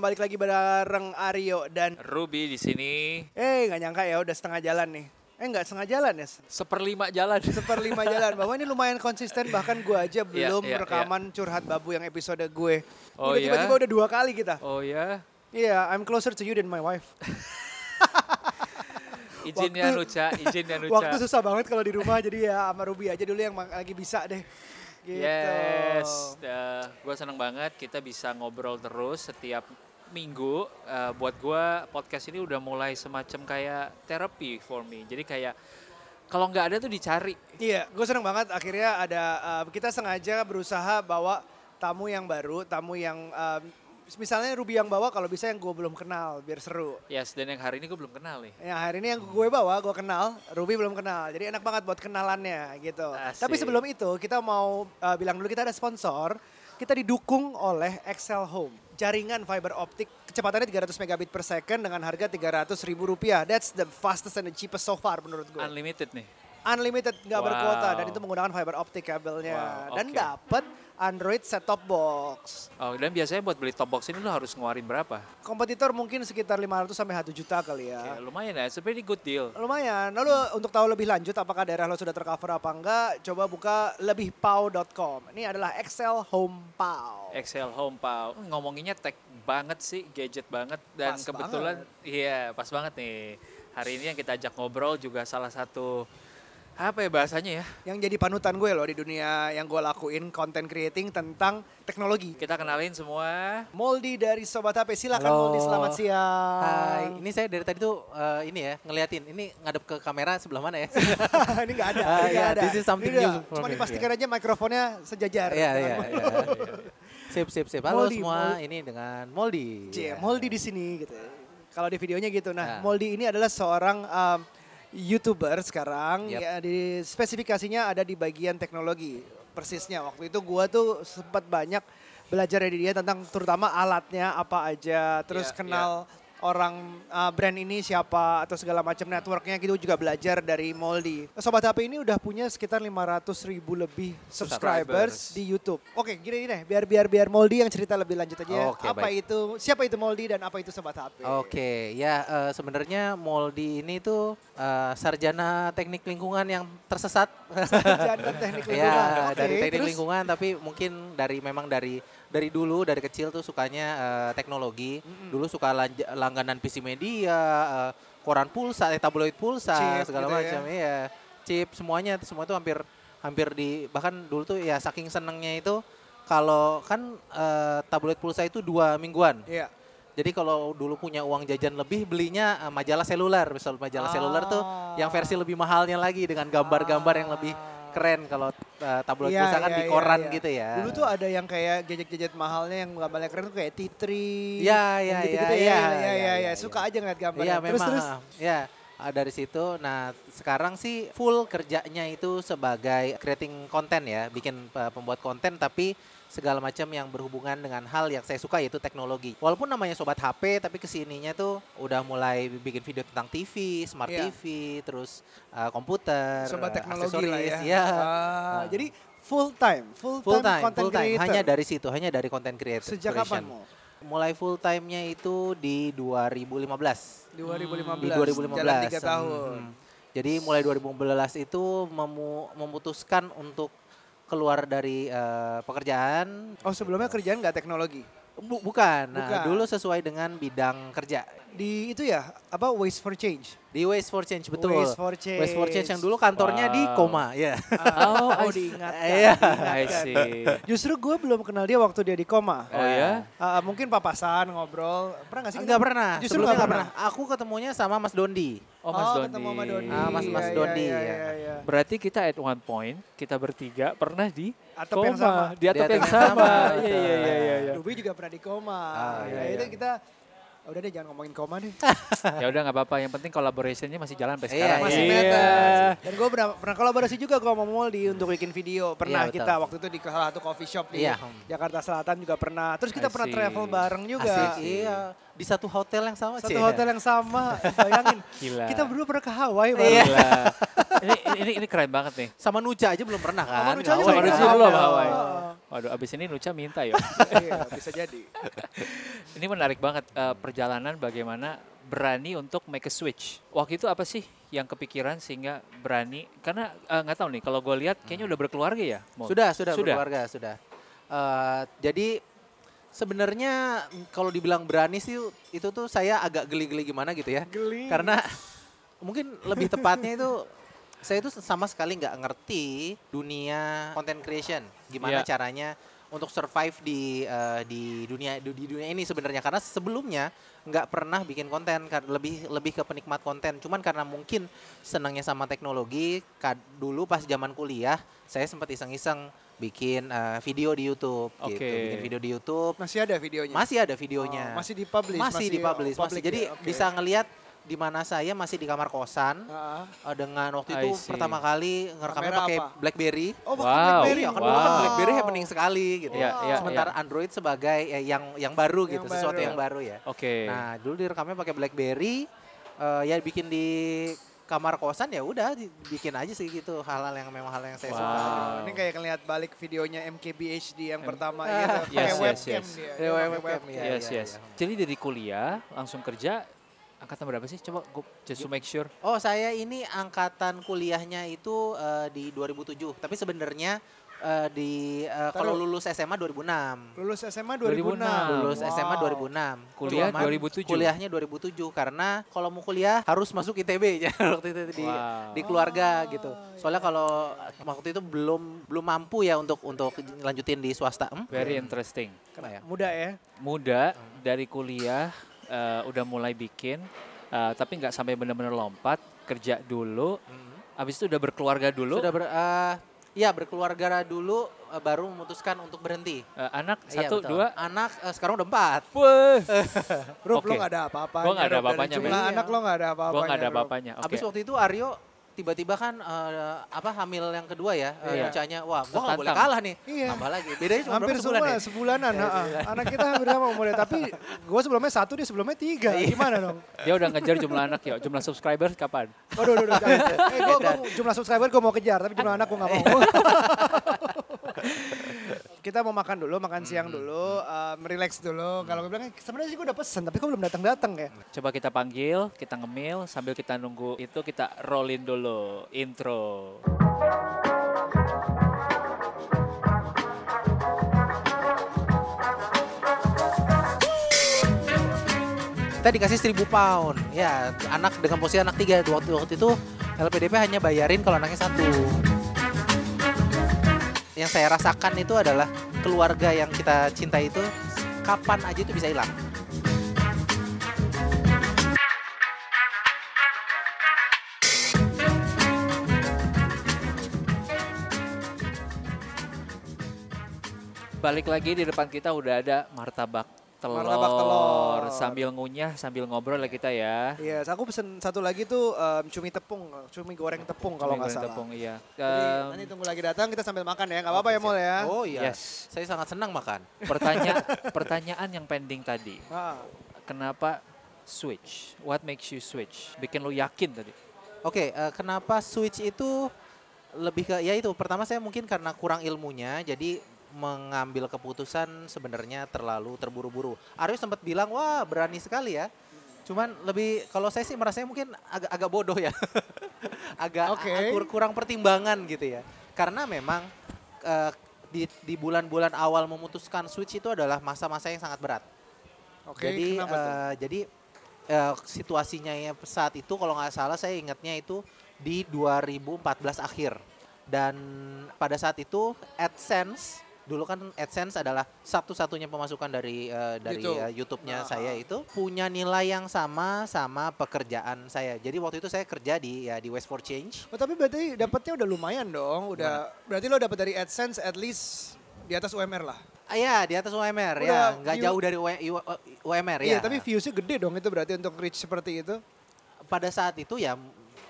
Balik lagi bareng Aryo dan Ruby di sini eh nggak nyangka ya udah setengah jalan nih. Eh nggak setengah jalan ya, seperlima jalan. seperlima jalan. Bahwa ini lumayan konsisten bahkan gue aja belum iya, rekaman curhat babu yang episode gue. Oh, udah iya? tiba-tiba udah dua kali kita. Oh ya, Iya, I'm closer to you than my wife. izinnya Waktu- Nuca, izinnya Nuca. Waktu susah banget kalau di rumah jadi ya sama Ruby aja dulu yang lagi bisa deh. Gitu. Yes, gue seneng banget kita bisa ngobrol terus setiap minggu. Eh, buat gue podcast ini udah mulai semacam kayak terapi for me. Jadi kayak kalau nggak ada tuh dicari. Iya, gue seneng banget akhirnya ada uh, kita sengaja berusaha bawa tamu yang baru, tamu yang um, misalnya Ruby yang bawa kalau bisa yang gue belum kenal biar seru. Yes, dan yang hari ini gue belum kenal nih. Yang hari ini yang gue bawa gue kenal, Ruby belum kenal. Jadi enak banget buat kenalannya gitu. Asik. Tapi sebelum itu kita mau uh, bilang dulu kita ada sponsor. Kita didukung oleh Excel Home. Jaringan fiber optik kecepatannya 300 megabit per second dengan harga 300 ribu rupiah. That's the fastest and the cheapest so far menurut gue. Unlimited nih. Unlimited nggak Wow. berkuota dan itu menggunakan fiber optik kabelnya. Wow, Dan oke. dapat Android set top box. Oh, dan biasanya buat beli top box ini lo harus ngeluarin berapa? Kompetitor mungkin sekitar 500 sampai 1 juta kali ya. Ya, lumayan ya, it's a pretty good deal. Lumayan. Lalu untuk tahu lebih lanjut apakah daerah lo sudah tercover apa enggak, coba buka lebihpau.com. Ini adalah Excel Home Pau. Excel Home Pau. Ngomonginnya tech banget sih, gadget banget dan Pas kebetulan iya pas banget nih. Hari ini yang kita ajak ngobrol juga salah satu apa ya bahasanya ya? Yang jadi panutan gue loh di dunia yang gue lakuin content creating tentang teknologi. Kita kenalin semua. Moldi dari Sobat HP, silakan Halo. Moldi selamat siang. Hai, ini saya dari tadi tuh eh, ini ya ngeliatin. Ini ngadep ke kamera sebelah mana ya? ini nggak ada, Ah, ini iya, ada. this is something Ini new Cuma dipastikan aja mikrofonnya sejajar. Iya, iya, Moldi. iya. Sip, sip, sip. Halo Moldi, semua, Moldi. ini dengan Moldi. Cie, Ya. Moldi di sini gitu. Kalau di videonya gitu. Nah, Ya. Moldi ini adalah seorang um, YouTuber sekarang. Yap. Ya, di spesifikasinya ada di bagian teknologi. Persisnya waktu itu gua tuh sempat banyak belajar dari dia tentang terutama alatnya apa aja, terus Ya, kenal orang uh, brand ini siapa atau segala macam networknya gitu juga belajar dari Moldi. Sobat HP ini udah punya sekitar 500 ribu lebih subscribers Subscribers. di YouTube. Oke, gini deh, biar biar biar Moldi yang cerita lebih lanjut aja. Oke, apa baik. itu siapa itu Moldi dan apa itu Sobat HP? Oke, ya eh, sebenarnya Moldi ini tuh eh, sarjana teknik lingkungan yang tersesat. Sarjana teknik lingkungan. ya, Oke, dari teknik terus? lingkungan tapi mungkin dari memang dari dari dulu dari kecil tuh sukanya eh, teknologi. Dulu suka langganan PC Media, eh, koran pulsa, eh, tabloid pulsa, Chip segala gitu ya. macam. Iya. Chip semuanya semua itu hampir hampir di bahkan dulu tuh ya saking senengnya itu kalau kan eh, tabloid pulsa itu dua mingguan. Iya. Jadi kalau dulu punya uang jajan lebih belinya eh, majalah seluler, misal majalah seluler tuh yang versi lebih mahalnya lagi dengan gambar-gambar yang lebih keren kalau eh, tabloid Iya, pulsa kan iya, di iya, koran iya. gitu ya. Dulu tuh ada yang kayak gadget-gadget mahalnya yang gambarnya keren tuh kayak T3. Iya, iya, gitu-gitu iya, ya. iya, Iya, iya, iya, iya, Suka aja ngeliat gambarnya. Iya terus, memang. terus. Ya dari situ. Nah sekarang sih full kerjanya itu sebagai creating konten ya, bikin eh, pembuat konten tapi segala macam yang berhubungan dengan hal yang saya suka yaitu teknologi. Walaupun namanya sobat HP tapi ke sininya tuh udah mulai bikin video tentang TV, smart Iya. TV, terus eh, komputer, Sobat eh, teknologi lah ya. aksesoris, ya. Ah, Ah. Jadi full time, full, full time, time, content full time. creator. Hanya dari situ, hanya dari content creator. Sejak kapan mau? Mulai full time-nya itu di 2015. 2015. Di 2015. Jalan 3 Hmm, tahun. hmm. Jadi mulai 2015 itu memu- memutuskan untuk keluar dari eh, pekerjaan. Oh sebelumnya kerjaan nggak teknologi? Bu- bukan. Nah, Bukan. dulu sesuai dengan bidang kerja. Di itu ya, apa Waste for Change? Di Waste for Change betul. Waste for Change. Waste for Change yang dulu kantornya di Wow. Koma, ya. Ah, oh, Oh, I- diingatkan. Iya. I see. Justru gue belum kenal dia waktu dia di koma. Oh ya? Ah, mungkin papasan ngobrol. Pernah gak sih? Enggak pernah. Justru Sebelumnya nggak nggak pernah. Aku ketemunya sama Mas Dondi. Oh Mas Dondi. ketemu sama Dondi. Ah, Mas- Mas Iya, Dondi, iya, ya. iya, iya. Berarti kita at one point, kita bertiga pernah di Atap yang koma. sama. Di atap Di yang atap yang sama. sama, Iya, iya, iya, iya. iya. Ruby juga pernah di koma. Ah, ya, iya, itu iya. kita udah deh jangan ngomongin koma deh. ya udah nggak apa-apa. Yang penting collaborationnya masih jalan sampai Iya, sekarang. Masih iya. meter. Dan gue pernah, pernah kolaborasi juga gue sama Moldi untuk bikin video. Pernah Iya, betul. kita waktu itu di salah satu coffee shop di Iya. Jakarta Selatan juga pernah. Terus kita pernah travel bareng juga. Asik, iya. Di satu hotel yang sama Satu hotel yang sama. Bayangin. Gila. Kita berdua pernah ke Hawaii bareng. Iya. Gila. ini, ini, ini keren banget nih. Sama Nuca aja belum pernah kan? Sama Nucha aja Sama pernah. belum. Hawaii. Waduh, abis ini Nucha minta ya. iya, bisa jadi. ini menarik banget eh, perjalanan bagaimana berani untuk make a switch. Waktu itu apa sih yang kepikiran sehingga berani? Karena eh, nggak tahu nih, kalau gue lihat kayaknya udah berkeluarga ya. Mo? Sudah, sudah, Sudah. berkeluarga, sudah. Eh, jadi sebenarnya kalau dibilang berani sih itu tuh saya agak geli-geli gimana gitu ya. Geli. Karena mungkin lebih tepatnya itu saya itu sama sekali nggak ngerti dunia content creation. Gimana Iya. caranya untuk survive di eh, di dunia di dunia ini sebenarnya karena sebelumnya nggak pernah bikin konten lebih lebih ke penikmat konten cuman karena mungkin senangnya sama teknologi kad- dulu pas zaman kuliah saya sempat iseng-iseng bikin eh, video di YouTube gitu Oke. bikin video di YouTube Masih ada videonya. masih ada videonya Oh, masih dipublish. masih dipublish oh, masih jadi ya, oke. bisa ngelihat di mana saya masih di kamar kosan Ah. eh, dengan waktu itu pertama kali ngerekamnya pakai? BlackBerry Oh, Wow. BlackBerry. Iya, kan dulu kan Wow. BlackBerry happening sekali gitu. Iya, iya, Sementara Android sebagai eh, yang yang baru Yang gitu, sesuatu baru. yang baru ya. Oke. Nah, dulu direkamnya pakai BlackBerry eh, ya bikin di kamar kosan ya udah bikin aja sih gitu hal-hal yang memang hal yang saya suka. Wow. gitu. Oh, Ini kayak ngeliat balik videonya MKBHD yang M- pertama Ah, gitu. yes, Pakai yes, webcam yes. dia. Iya, Dia pakai webcam, iya. yes, yes. Jadi dari kuliah langsung kerja angkatan berapa sih? Coba gue just to make sure. Oh, saya ini angkatan kuliahnya itu eh, di 2007, tapi sebenarnya eh, di eh, kalau lulus SMA 2006. Lulus SMA 2006. 2006. lulus SMA Wow. 2006. Kuliah Cuman 2007. Kuliahnya 2007 karena kalau mau kuliah harus masuk ITB ya waktu itu di Wow. di keluarga Oh, gitu. Soalnya kalau waktu itu belum belum mampu ya untuk untuk lanjutin di swasta. Hmm? Very interesting. Kenapa ya? Muda ya. Muda dari kuliah eh, udah mulai bikin, eh, tapi nggak sampai benar-benar lompat. Kerja dulu, habis itu udah berkeluarga dulu. Sudah ber eh, ya berkeluarga dulu eh, baru memutuskan untuk berhenti. Eh, anak Iya, satu, betul. dua. Anak eh, sekarang udah empat. Wah. Rup, Oke. lo gak ada apa-apanya. Gua nggak ada apa-apanya, Jumlah men. anak lo gak ada apa-apanya. Gue nggak ada apa-apanya. Oke. Habis waktu itu Aryo tiba-tiba kan eh, apa hamil yang kedua ya, eh, Iya. Nucanya. Wah, gua nggak boleh kalah nih. Iya. Tambah lagi. Bedanya cuma Hampir sebulan semua ya? sebulanan. ha-ha. Anak kita hampir sama umurnya. Tapi gue sebelumnya satu, dia sebelumnya tiga. Iya. Gimana dong? Dia udah ngejar jumlah anak ya. Jumlah subscriber kapan? Waduh, waduh. Eh, gua, gua, jumlah subscriber gue mau kejar, tapi jumlah anak gue gak mau. kita mau makan dulu, makan siang dulu, um, relax dulu. Kalau gue bilang, "Eh, sebenarnya sih gue udah pesen, tapi kok belum datang-datang ya. Coba kita panggil, kita ngemil, sambil kita nunggu itu kita rollin dulu intro. Kita dikasih 1000 pound. Ya, anak dengan posisi anak tiga. Waktu, waktu itu LPDP hanya bayarin kalau anaknya satu. Yang saya rasakan itu adalah keluarga yang kita cintai itu kapan aja itu bisa hilang. Balik lagi di depan kita udah ada martabak telur. Martabak telur. Sambil ngunyah, sambil ngobrol lah kita ya. Iya, aku pesen satu lagi tuh um, cumi tepung, cumi goreng tepung kalau nggak salah. Tepung, iya. Jadi Em, nanti tunggu lagi datang, kita sambil makan ya, nggak apa-apa ya Mol ya. Oh iya. Yes. Saya sangat senang makan. Pertanyaan pertanyaan yang pending tadi. Ah. Kenapa switch? What makes you switch? Bikin lu yakin tadi. Oke, eh, kenapa switch itu lebih ke ya itu pertama saya mungkin karena kurang ilmunya jadi mengambil keputusan sebenarnya terlalu terburu-buru. Aryo sempat bilang wah berani sekali ya. Cuman lebih kalau saya sih merasanya mungkin agak agak bodoh ya. agak kur- kurang pertimbangan gitu ya. Karena memang eh, di di bulan-bulan awal memutuskan switch itu adalah masa-masa yang sangat berat. Oke, jadi kenapa tuh? eh, jadi eh, situasinya ya saat itu kalau nggak salah saya ingatnya itu di 2014 akhir dan pada saat itu AdSense dulu kan AdSense adalah satu-satunya pemasukan dari eh, dari YouTube. eh, YouTube-nya Ah, saya itu punya nilai yang sama sama pekerjaan saya. Jadi waktu itu saya kerja di ya di West for Change. Oh, tapi berarti dapatnya udah lumayan dong. Udah berarti lo dapat dari AdSense at least di atas UMR lah. Ah, ya di atas UMR Udah ya, nggak view- jauh dari UMR Iya, ya. tapi viewsnya gede dong itu berarti untuk reach seperti itu. pada saat itu ya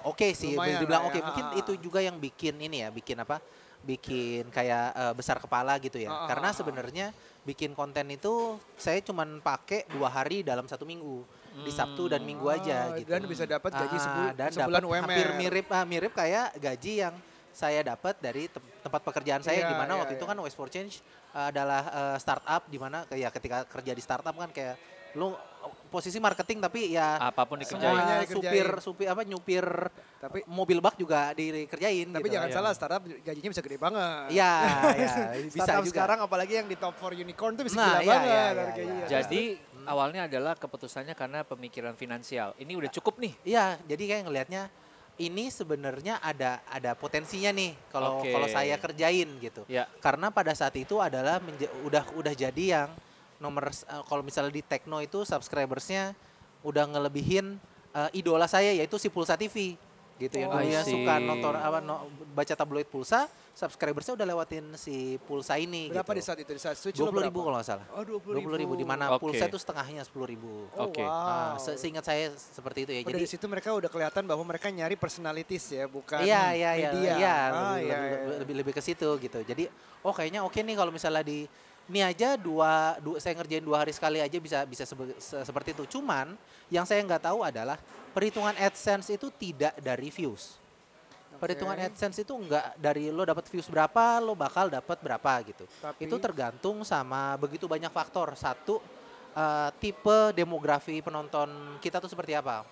oke sih Lumayan dibilang oke ya, mungkin itu juga yang bikin ini ya bikin apa bikin kayak eh, besar kepala gitu ya Ha, ha, karena ha. sebenarnya bikin konten itu saya cuman pakai dua hari dalam satu minggu di Sabtu dan Minggu aja Ah, gitu Dan bisa dapat gaji Ah, sebul- dan sebulan UMR. hampir mirip ah, mirip kayak gaji yang saya dapat dari tem- tempat pekerjaan saya Iya, di mana iya, waktu itu iya. kan West for Change uh, adalah uh, startup di mana kayak ketika kerja di startup kan kayak lu posisi marketing tapi ya Apa pun dikerjain. Semuanya semua dikerjain. supir supir apa nyupir Tapi mobil bak juga dikerjain tapi gitu. jangan Iya. salah startup gajinya bisa gede banget. Iya, ya, bisa startup juga. sekarang apalagi yang di top 4 unicorn tuh bisa Nah, gila iya, banget iya, iya, harganya. iya. Jadi awalnya adalah keputusannya karena pemikiran finansial. Ini udah cukup nih. Iya, jadi kayak ngelihatnya ini sebenarnya ada ada potensinya nih kalau Oke. kalau saya kerjain gitu. Ya. Karena pada saat itu adalah menja- udah udah jadi yang nomor eh, kalau misalnya di Tekno itu subscribersnya udah ngelebihin eh, idola saya yaitu si Pulsa TV gitu yang Oh, dulunya I see. suka nonton apa no- baca tabloid Pulsa, subscribersnya udah lewatin si Pulsa ini Berapa di gitu. saat itu? Di saat switch Dua puluh ribu kalau nggak salah. Oh, 20 Dua puluh ribu di mana Oke. Pulsa itu setengahnya sepuluh ribu. Oh, Oke. Nah, wow. se- seingat saya seperti itu ya. Oh, Jadi dari situ mereka udah kelihatan bahwa mereka nyari personalities ya, bukan Iya, iya, iya, media. iya, Ah, lebih, iya, lebih, iya. lebih, lebih ke situ gitu. Jadi, oh kayaknya oke nih kalau misalnya di ini aja dua, dua saya ngerjain dua hari sekali aja bisa bisa sebe- se- seperti itu. Cuman yang saya nggak tahu adalah perhitungan AdSense itu tidak dari views. Perhitungan Oke. AdSense itu enggak dari lo dapat views berapa, lo bakal dapat berapa gitu. Tapi Itu tergantung sama begitu banyak faktor. Satu, eh, tipe demografi penonton kita tuh seperti apa.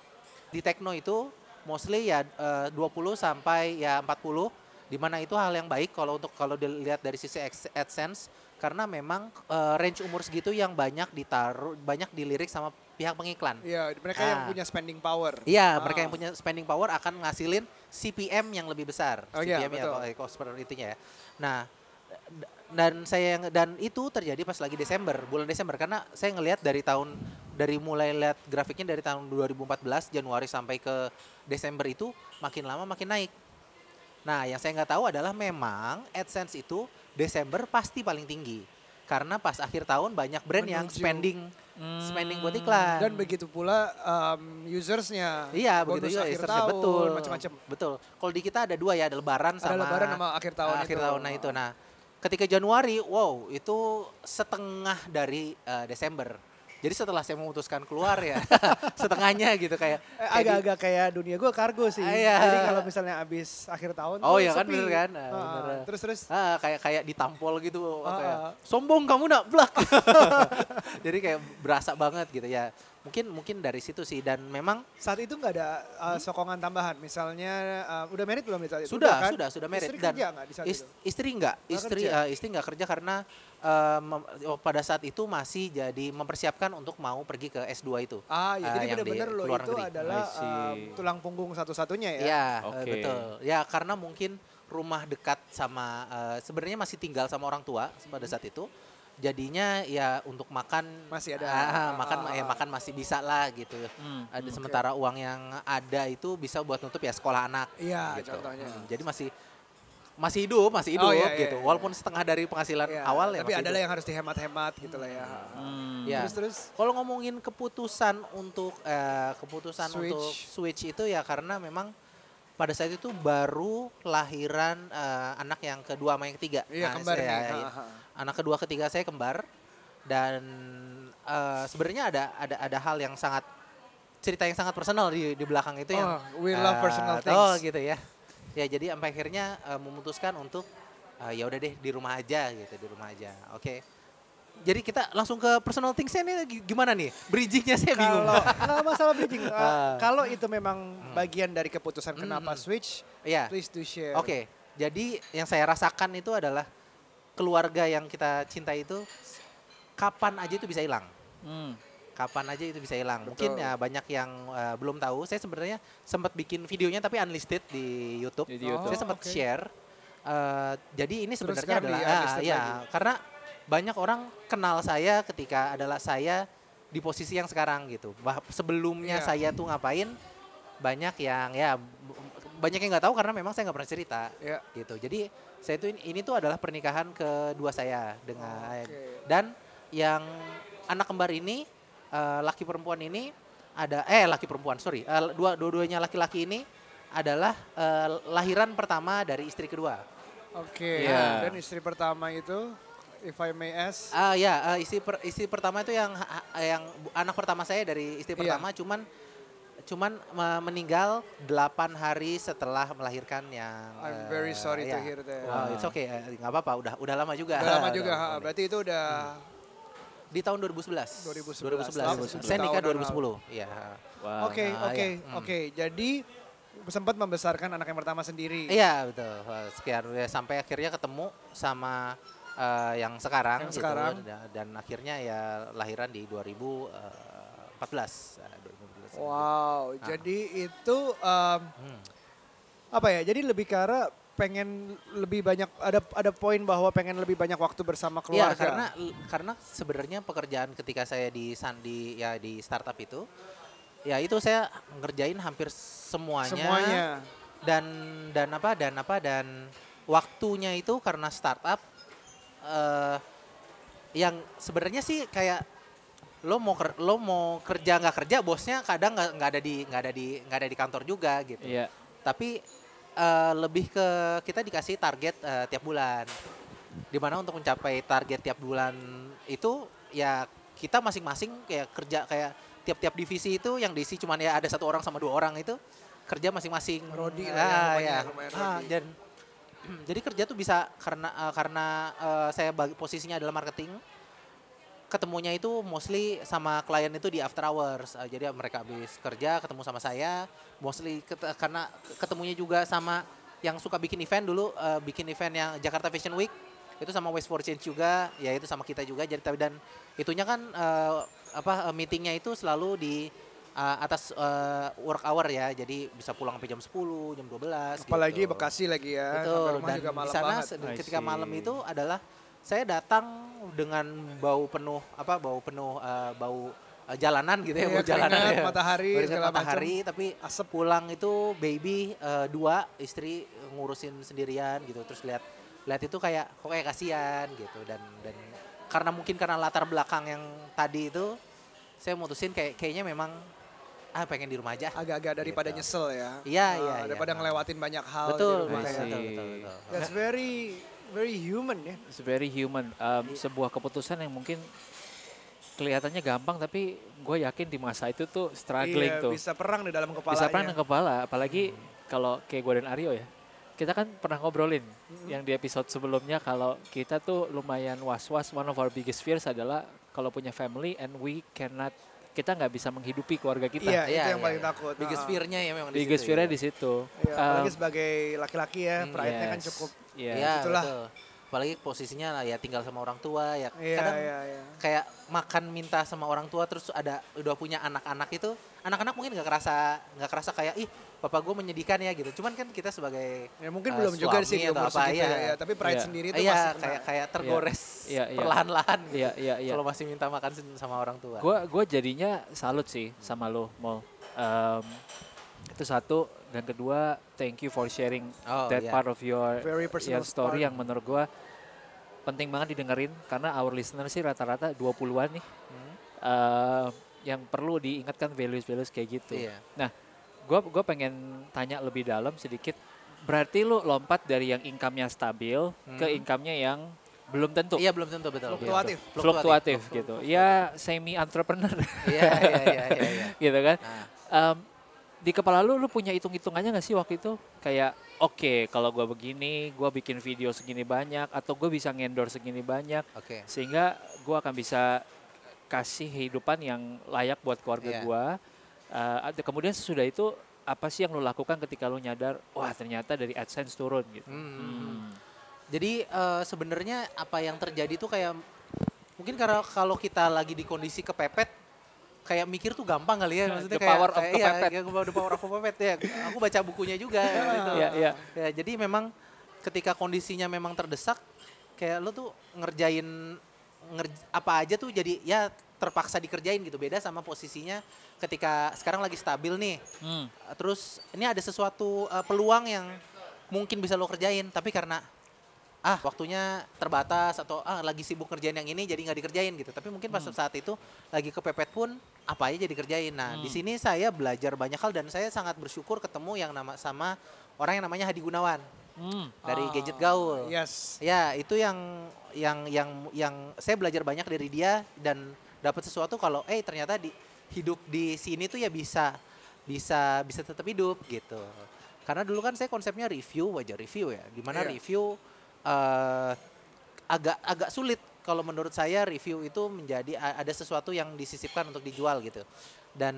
Di Tekno itu mostly ya eh, 20 sampai ya 40 di mana itu hal yang baik kalau untuk kalau dilihat dari sisi AdSense karena memang eh, range umur segitu yang banyak ditaruh banyak dilirik sama pihak pengiklan. Iya, mereka yang Ah. punya spending power. Iya, Ah. mereka yang punya spending power akan ngasilin CPM yang lebih besar. Oh iya, CPM ya, betul. kalau cost per itunya ya. Nah, dan saya yang dan itu terjadi pas lagi Desember, bulan Desember karena saya ngelihat dari tahun dari mulai lihat grafiknya dari tahun 2014 Januari sampai ke Desember itu makin lama makin naik. Nah, yang saya nggak tahu adalah memang AdSense itu Desember pasti paling tinggi. Karena pas akhir tahun banyak brand yang Menuju. spending spending buat Hmm. iklan. Dan begitu pula um, usersnya. Iya, begitu juga akhir usersnya, tahun, betul. macam-macam. Betul. Kalau di kita ada dua ya, ada lebaran Ada sama lebaran sama akhir tahun akhir itu. tahun nah itu. Nah, ketika Januari, wow, itu setengah dari eh, Desember. Jadi setelah saya memutuskan keluar ya, setengahnya gitu kayak Eh, kayak agak-agak kayak dunia gue kargo sih. Ah, iya. Jadi kalau misalnya abis akhir tahun Oh tuh iya kan, sepi. bener kan? Ah, Ah, bener. Terus terus Ah, kayak kayak ditampol gitu Ah, kayak ah. sombong kamu nak blak. Jadi kayak berasa banget gitu ya. Mungkin mungkin dari situ sih dan memang saat itu nggak ada uh, sokongan tambahan. Misalnya uh, udah merit belum saat itu? Sudah, kan? sudah, sudah merit. Istri Dan kerja nggak di saat Is- itu? istri enggak, Nggak istri kerja? eh, istri enggak kerja karena eh, mem- oh, pada saat itu masih jadi mempersiapkan untuk mau pergi ke S2 itu. Ah, ya jadi yang di benar-benar lo luar itu negeri. adalah um, tulang punggung satu-satunya ya. Iya, eh, Oke. betul. Ya karena mungkin rumah dekat sama eh, sebenarnya masih tinggal sama orang tua pada saat itu. Jadinya ya untuk makan Masih ada. ah, Ah, makan ah, ya ah. makan masih bisa lah gitu. Hmm. Ada Oke. sementara uang yang ada itu bisa buat nutup ya sekolah anak. Iya, gitu. contohnya. Hmm, Jadi masih masih hidup, masih hidup Oh, iya, iya, gitu. iya. Walaupun setengah dari penghasilan Iya, awal ya Tapi adalah hidup. yang harus dihemat-hemat gitu lah ya. Hmm. Ya. Terus terus Kalau ngomongin keputusan untuk eh, keputusan Switch. untuk switch itu ya karena memang pada saat itu baru lahiran eh, anak yang kedua sama yang ketiga. iya Nah, kembar saya- nih. ya, Ha, ha. Anak kedua ketiga saya kembar dan eh, sebenarnya ada ada ada hal yang sangat cerita yang sangat personal di di belakang itu yang Oh, we love eh, personal things. Oh gitu ya. Ya jadi sampai akhirnya eh, memutuskan untuk eh, ya udah deh di rumah aja gitu di rumah aja. Oke. Jadi kita langsung ke personal things nih gi- gimana nih? Bridgingnya saya bingung. Kalau masalah bridging. Uh, Ah. kalau itu memang bagian dari keputusan Hmm, kenapa hmm. switch, Iya. please do share. Oke. Jadi yang saya rasakan itu adalah keluarga yang kita cintai itu kapan aja itu bisa hilang. Hmm. Kapan aja itu bisa hilang. Betul. Mungkin ya banyak yang eh, belum tahu. Saya sebenarnya sempat bikin videonya tapi unlisted di YouTube. Di Oh, YouTube. saya sempat oke. share. Eh, jadi ini sebenarnya adalah ah, ya lagi. karena banyak orang kenal saya ketika adalah saya di posisi yang sekarang gitu. Bah, sebelumnya Iya. saya tuh ngapain banyak yang ya banyak yang nggak tahu karena memang saya nggak pernah cerita Ya. gitu. Jadi saya tuh ini, ini tuh adalah pernikahan kedua saya dengan Oke. dan yang anak kembar ini eh, laki perempuan ini ada eh laki perempuan sorry eh, dua dua-duanya laki-laki ini adalah eh, lahiran pertama dari istri kedua. Oke. Iya. Dan istri pertama itu, if I may ask, Ah ya eh, istri per- istri pertama itu yang yang anak pertama saya dari istri Iya. pertama cuman cuman me- meninggal 8 hari setelah melahirkan yang I'm eh, very sorry to ya. hear that. Wah, it's okay, eh, nggak apa-apa, udah udah lama juga. Udah lama juga, ha, Udah- berarti itu udah Di tahun 2011. 2011. 2011. 2011. Saya nikah Tahunan 2010. Iya. Oke, Ah, oke, iya. Hmm. oke. Jadi sempat membesarkan anak yang pertama sendiri. Iya betul. Sekian ya, sampai akhirnya ketemu sama eh, yang sekarang Yang gitu. sekarang. Da- dan akhirnya ya lahiran di 2014. 2014. Wow, Ah. jadi itu em, Hmm. apa ya? Jadi lebih arah pengen lebih banyak ada ada poin bahwa pengen lebih banyak waktu bersama Iya, keluarga. karena karena sebenarnya pekerjaan ketika saya di sandi ya di startup itu ya itu saya ngerjain hampir semuanya, semuanya. dan dan apa dan apa dan waktunya itu karena startup eh yang sebenarnya sih kayak lo mau ker- lo mau kerja nggak kerja bosnya kadang nggak nggak ada di nggak ada di nggak ada di kantor juga gitu. Iya. tapi eh, lebih ke kita dikasih target eh, tiap bulan. Di mana untuk mencapai target tiap bulan itu ya kita masing-masing kayak kerja kayak tiap-tiap divisi itu yang diisi cuman ya ada satu orang sama dua orang itu kerja masing-masing. Rodi lah ya, Ah, ya. lumayan Ah, dan jadi kerja tuh bisa karena eh, karena eh, saya bagi, posisinya adalah marketing ketemunya itu mostly sama klien itu di after hours. Uh, jadi mereka habis kerja ketemu sama saya, mostly ket- karena ketemunya juga sama yang suka bikin event dulu, uh, bikin event yang Jakarta Fashion Week itu sama Waste for Change juga, ya itu sama kita juga. Jadi tapi dan itunya kan uh, apa meetingnya itu selalu di uh, atas uh, work hour ya, jadi bisa pulang sampai jam 10, jam 12. Apalagi gitu. Bekasi lagi ya. Betul. rumah Dan juga di malam sana banget. ketika malam itu adalah saya datang dengan bau penuh apa bau penuh eh, bau eh, jalanan gitu ya, Iya, bau jalanan keringat, ya. matahari, Keringat, segala macam. matahari tapi Asap. pulang itu baby eh, dua istri ngurusin sendirian gitu terus lihat lihat itu kayak kok kayak kasihan gitu dan dan karena mungkin karena latar belakang yang tadi itu saya mutusin kayak kayaknya memang ah pengen di rumah aja Agak-agak daripada Gitu. nyesel ya. Iya, Ah, iya, iya. Daripada ngelewatin banyak hal betul di rumah betul, ya. betul betul betul That's very very human ya. It's very human. Um, sebuah keputusan yang mungkin kelihatannya gampang tapi gue yakin di masa itu tuh struggling iya, tuh. bisa perang di dalam kepalanya. Bisa perang dengan kepala, apalagi kalau kayak gue dan Aryo ya. Kita kan pernah ngobrolin yang di episode sebelumnya kalau kita tuh lumayan was-was. One of our biggest fears adalah kalau punya family and we cannot kita nggak bisa menghidupi keluarga kita. Iya, Iya, itu yang iya, paling iya. takut. biggest Ah. fear-nya ya memang di Biggest situ fear-nya ya. di situ. Iya, apalagi Um, sebagai laki-laki ya, Hmm, pride-nya kan yes. cukup. Iya. Iya, Itulah. betul. Apalagi posisinya lah ya tinggal sama orang tua ya. Iya, Kadang iya, iya. kayak makan minta sama orang tua terus ada udah punya anak-anak itu, anak-anak mungkin nggak kerasa nggak kerasa kayak ih bapak gue menyedihkan ya gitu. Cuman kan kita sebagai Ya mungkin eh, belum juga sih di atau umur apa, segitu iya. ya, ya. Tapi pride Iya. sendiri itu iya masih kayak kayak tergores Iya, iya. perlahan-lahan gitu. Iya, iya, iya. Kalau masih minta makan sama orang tua. Gue gua jadinya salut sih sama lo, Mol. Um, itu satu dan kedua thank you for sharing Oh, that iya. part of your Very personal your story part. yang menurut gue penting banget didengerin karena our listener sih rata-rata 20-an nih Hmm, uh, yang perlu diingatkan values-values kayak gitu. Iya. Gue gua pengen tanya lebih dalam sedikit. Berarti lu lompat dari yang income-nya stabil ke Hmm. income-nya yang belum tentu. Iya belum tentu betul. Fluktuatif. Gitu. Fluktuatif Fluktu- gitu. fluktuatif. Ya semi entrepreneur Iya iya iya iya. iya. gitu kan. Nah, Em, di kepala lu lu punya hitung-hitungannya gak sih waktu itu kayak oke kalau gua begini gua bikin video segini banyak atau gue bisa ngendor segini banyak oke. sehingga gua akan bisa kasih kehidupan yang layak buat keluarga Iya. gua Eh, ada kemudian sesudah itu apa sih yang lu lakukan ketika lu nyadar wah ternyata dari AdSense turun gitu Hmm. Hmm. Jadi eh, sebenarnya apa yang terjadi tuh kayak mungkin karena kalau kita lagi di kondisi kepepet kayak mikir tuh gampang kali ya maksudnya The kayak power of kayak, kepepet. Iya, kayak the power of kepepet ya. Aku baca bukunya juga gitu. Iya, iya. Ya, jadi memang ketika kondisinya memang terdesak kayak lu tuh ngerjain ngerj- apa aja tuh jadi ya terpaksa dikerjain gitu. Beda sama posisinya ketika sekarang lagi stabil nih. Hmm. Terus ini ada sesuatu uh, peluang yang mungkin bisa lo kerjain, tapi karena ah waktunya terbatas atau ah lagi sibuk kerjain yang ini jadi nggak dikerjain gitu. Tapi mungkin pas Hmm. saat itu lagi kepepet pun apa aja jadi kerjain. Nah di Hmm. sini saya belajar banyak hal dan saya sangat bersyukur ketemu yang nama sama orang yang namanya Hadi Gunawan Hmm. dari Ah, Gadget Gaul. Yes. Ya itu yang yang yang yang saya belajar banyak dari dia dan dapat sesuatu kalau eh ternyata di hidup di sini tuh ya bisa bisa bisa tetap hidup gitu. Karena dulu kan saya konsepnya review aja review ya, di mana Iya. review eh, agak agak sulit kalau menurut saya review itu menjadi ada sesuatu yang disisipkan untuk dijual gitu. Dan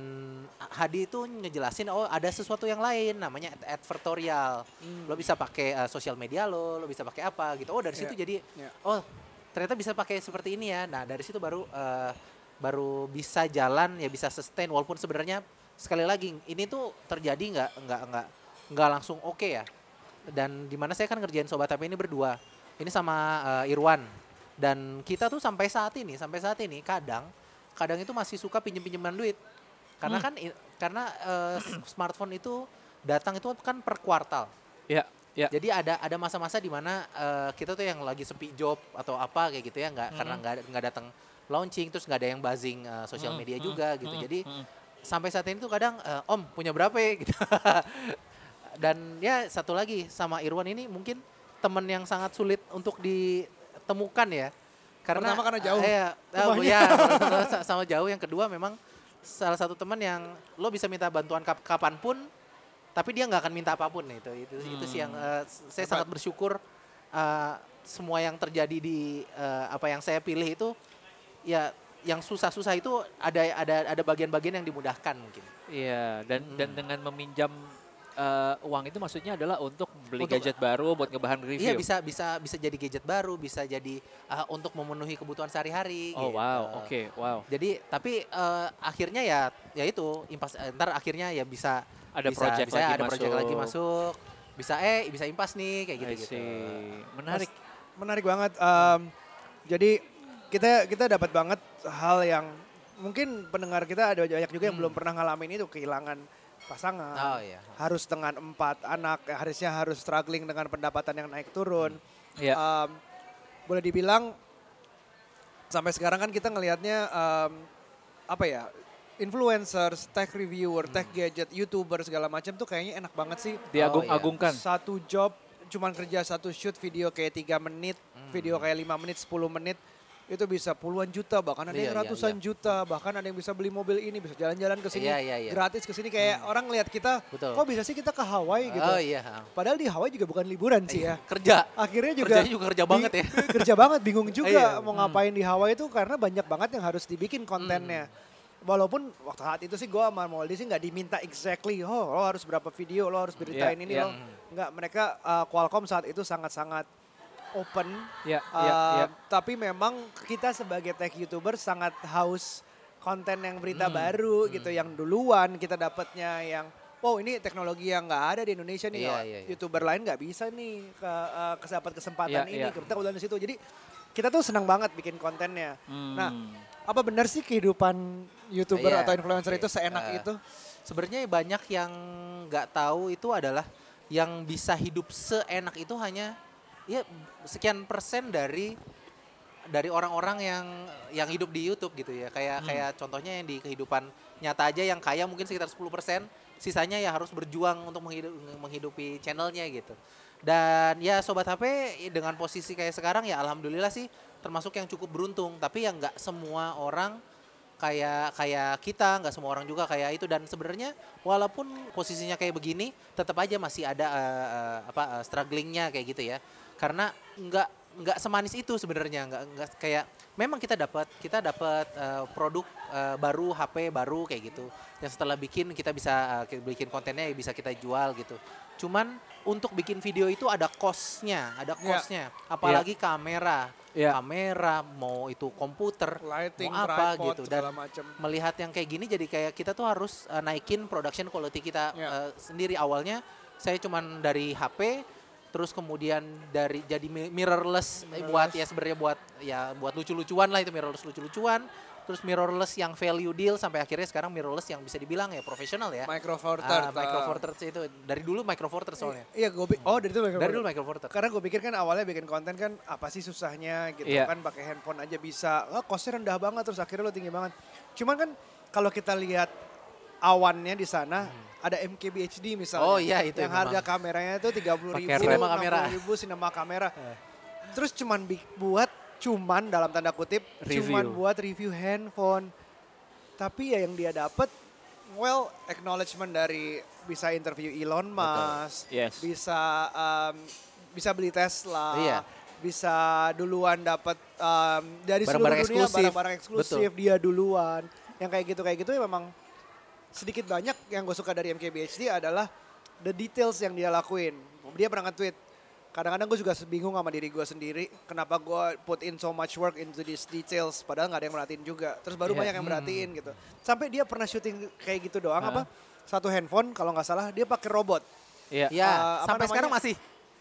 Hadi itu ngejelasin oh ada sesuatu yang lain namanya ad- advertorial. Lo bisa pakai eh, sosial media lo, lo bisa pakai apa gitu. Oh dari Iya. situ jadi Iya. oh ternyata bisa pakai seperti ini ya. Nah dari situ baru eh, baru bisa jalan ya bisa sustain walaupun sebenarnya sekali lagi ini tuh terjadi nggak nggak nggak nggak langsung oke ya. Dan di mana saya kan ngerjain sobat HP ini berdua. Ini sama eh, Irwan dan kita tuh sampai saat ini sampai saat ini kadang kadang itu masih suka pinjem pinjeman duit karena Hmm. kan karena eh, smartphone itu datang itu kan per kuartal. Ya, ya. Jadi ada ada masa-masa di mana eh, kita tuh yang lagi sepi job atau apa kayak gitu ya nggak karena Mhm. nggak nggak datang launching terus nggak ada yang buzzing eh, sosial Mm, media mm, juga gitu. mm, Jadi mm. sampai saat ini tuh kadang eh, Om punya berapa ya gitu. Dan ya satu lagi sama Irwan ini mungkin teman yang sangat sulit untuk ditemukan ya. Karena Pertama karena jauh eh, ya, rumahnya. ya, sama jauh. Yang kedua memang salah satu teman yang lo bisa minta bantuan kap kapan pun, tapi dia nggak akan minta apa pun itu. Itu itu sih yang eh, saya Hebat. sangat bersyukur eh, semua yang terjadi di eh, apa yang saya pilih itu ya yang susah-susah itu ada ada ada bagian-bagian yang dimudahkan mungkin. Iya, dan dan Mm. dengan meminjam eh, uang itu maksudnya adalah untuk beli Untuk- gadget baru buat ngebahan review. Iya bisa bisa bisa jadi gadget baru, bisa jadi uh, untuk memenuhi kebutuhan sehari-hari. Oh gitu. wow, oke, wow. Jadi tapi uh, akhirnya ya ya itu impas ntar akhirnya ya bisa Ada bisa, project bisa lagi ada project lagi masuk. masuk. Bisa eh bisa impas nih kayak I gitu gitu. see. Menarik. Menarik banget. Em, jadi kita kita dapat banget hal yang mungkin pendengar kita ada banyak juga yang Hmm. belum pernah ngalamin itu kehilangan pasangan. Oh iya. Harus dengan empat anak, eh, harusnya harus struggling dengan pendapatan yang naik turun. Iya. Em, boleh dibilang sampai sekarang kan kita ngelihatnya em, apa ya influencers, tech reviewer, tech Hmm. gadget, youtuber segala macam tuh kayaknya enak banget sih. Diagung-agungkan. Satu job cuman kerja satu shoot video kayak tiga menit, Hmm. video kayak lima menit, 10 menit itu bisa puluhan juta bahkan ada yang Iya, iya, ratusan iya. juta bahkan ada yang bisa beli mobil ini bisa jalan-jalan ke sini Iya, iya, iya. gratis ke sini kayak orang lihat kita Betul. kok bisa sih kita ke Hawaii gitu Oh iya. padahal di Hawaii juga bukan liburan sih ya Kerja. akhirnya juga Kerjanya juga kerja banget ya. kerja banget bingung juga Iya, mau hmm. ngapain di Hawaii itu karena banyak banget yang harus dibikin kontennya walaupun waktu saat itu sih gue sama Moldy sih nggak diminta exactly oh lo harus berapa video lo harus beritain Iya, ini iya. lo nggak mereka uh, Qualcomm saat itu sangat-sangat open Iya, Uh, iya, iya. tapi memang kita sebagai tech youtuber sangat haus konten yang berita Hmm, baru gitu yang duluan kita dapatnya yang wow ini teknologi yang nggak ada di Indonesia nih Iya, Oh, iya, iya. youtuber lain nggak bisa nih ke uh, kedapat kesempatan Iya, ini iya. kita kebetulan di situ jadi kita tuh senang banget bikin kontennya nah Hmm. apa benar sih kehidupan youtuber Iya, atau influencer oke. itu seenak Eh, itu Sebenarnya banyak yang nggak tahu itu adalah yang bisa hidup seenak itu hanya ya sekian persen dari dari orang-orang yang yang hidup di YouTube gitu ya. Kayak Hmm. kayak contohnya yang di kehidupan nyata aja yang kaya mungkin sekitar 10%, sisanya ya harus berjuang untuk menghidup, menghidupi channelnya gitu. Dan ya sobat HP dengan posisi kayak sekarang ya alhamdulillah sih termasuk yang cukup beruntung, tapi yang nggak semua orang kayak kayak kita nggak semua orang juga kayak itu dan sebenarnya walaupun posisinya kayak begini tetap aja masih ada eh, eh, apa eh, strugglingnya kayak gitu ya karena nggak nggak semanis itu sebenarnya nggak nggak kayak memang kita dapat kita dapat eh, produk eh, baru HP baru kayak gitu. Yang setelah bikin kita bisa kita bikin kontennya bisa kita jual gitu. Cuman untuk bikin video itu ada costnya ada Iya. costnya. Apalagi kamera. Iya. kamera mau itu komputer lighting mau apa tripod gitu. Dan macam melihat yang kayak gini jadi kayak kita tuh harus uh, naikin production quality kita Ya. uh, sendiri. Awalnya saya cuman dari HP terus kemudian dari jadi mi- mirrorless, eh, buat ya sebenarnya buat ya buat lucu-lucuan lah itu mirrorless lucu-lucuan terus mirrorless yang value deal sampai akhirnya sekarang mirrorless yang bisa dibilang ya profesional ya micro four ah, third micro uh, four thirds itu dari dulu micro four thirds soalnya iya gue oh dari itu micro dari dulu Thirds. micro four thirds Karena gue pikir kan awalnya bikin konten kan apa sih susahnya gitu Iya. kan pakai handphone aja bisa. Oh, costnya rendah banget terus akhirnya lo tinggi banget. Cuman kan kalau kita lihat awannya di sana ada MKBHD misalnya. Oh, iya, itu Yang memang. harga kameranya itu 30 ribu, Cinema kamera. ribu, sinema kamera. Eh. Terus cuman buat cuman dalam tanda kutip Review. cuman buat review handphone. Tapi ya yang dia dapat well acknowledgement dari bisa interview Elon Musk, Yes. bisa um, bisa beli Tesla, Iya. bisa duluan dapat um, dari Barang-barang seluruh dunia eksklusif. barang-barang eksklusif dia duluan. Yang kayak gitu kayak gitu ya memang sedikit banyak yang gue suka dari MKBHD adalah the details yang dia lakuin. Dia pernah nge-tweet, kadang-kadang gue juga bingung sama diri gue sendiri, kenapa gue put in so much work into these details, padahal nggak ada yang merhatiin juga. Terus baru Iya. banyak yang merhatiin gitu. Sampai dia pernah syuting kayak gitu doang Ah. apa? Satu handphone kalau nggak salah dia pakai robot. Iya. Ya, Uh, apa sampai namanya? sekarang masih.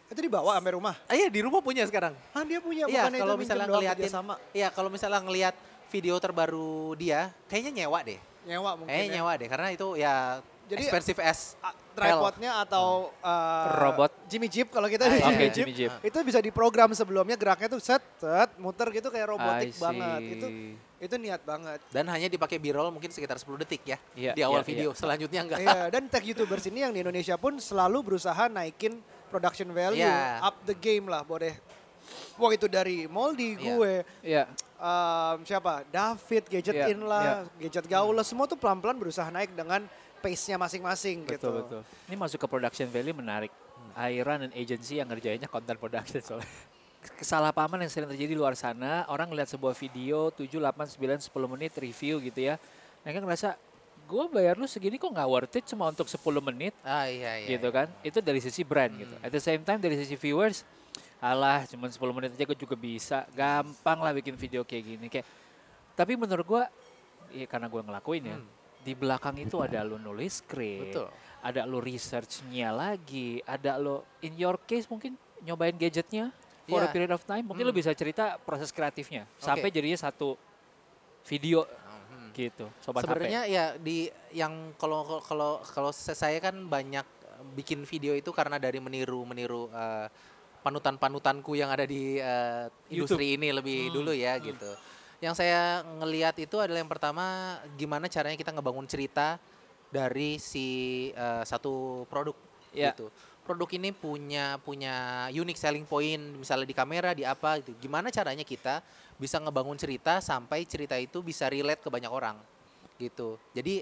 Itu dibawa sampai rumah. Ah, iya di rumah punya sekarang. Ah dia punya, Iya, bukannya kalau misalnya ngeliatin, sama iya kalau misalnya ngelihat video terbaru dia, kayaknya nyewa deh. Nyewa mungkin Kayaknya ya. nyewa deh, karena itu ya Jadi, expensive as Ah, tripodnya atau uh, Robot. Jimmy Jeep kalau kita Ah, di iya. Jimmy, Oke, Jeep, Jimmy Jeep. itu bisa diprogram sebelumnya geraknya tuh set set muter gitu kayak robotik banget itu itu niat banget dan hanya dipakai b-roll mungkin sekitar 10 detik ya Iya, di awal iya, video. Selanjutnya enggak. iya dan tech youtubers ini yang di Indonesia pun selalu berusaha naikin production value Iya. up the game lah boleh Wah itu dari Moldy Iya. gue Iya. Um, siapa David Gadget Iya, In lah Gadget Gaul lah semua tuh pelan-pelan berusaha naik dengan pace-nya masing-masing gitu Betul, betul. Ini masuk ke production value menarik. I run an agency yang ngerjainnya content production soalnya. Kesalahpahaman yang sering terjadi di luar sana, orang ngeliat sebuah video 7, 8, 9, 10 menit review gitu ya. Mereka ngerasa, gue bayar lu segini kok nggak worth it cuma untuk 10 menit Ah iya iya. gitu kan. Itu dari sisi brand gitu. At the same time dari sisi viewers, alah cuma 10 menit aja gue juga bisa. Gampang lah bikin video kayak gini. Kayak, tapi menurut gue, ya karena gue ngelakuin ya, di belakang itu ada lu nulis script, Betul. ada lu researchnya lagi, ada lu in your case mungkin nyobain gadgetnya for a Iya. period of time, mungkin lu bisa cerita proses kreatifnya sampai Oke. jadinya satu video Hmm. gitu. Sobat Sebenarnya ya di yang kalau kalau kalau saya kan banyak bikin video itu karena dari meniru meniru eh, panutan-panutanku yang ada di eh, industri ini lebih dulu ya gitu. Yang saya ngelihat itu adalah yang pertama gimana caranya kita ngebangun cerita dari si eh, satu produk Ya. gitu. Produk ini punya punya unique selling point misalnya di kamera di apa gitu. Gimana caranya kita bisa ngebangun cerita sampai cerita itu bisa relate ke banyak orang gitu. Jadi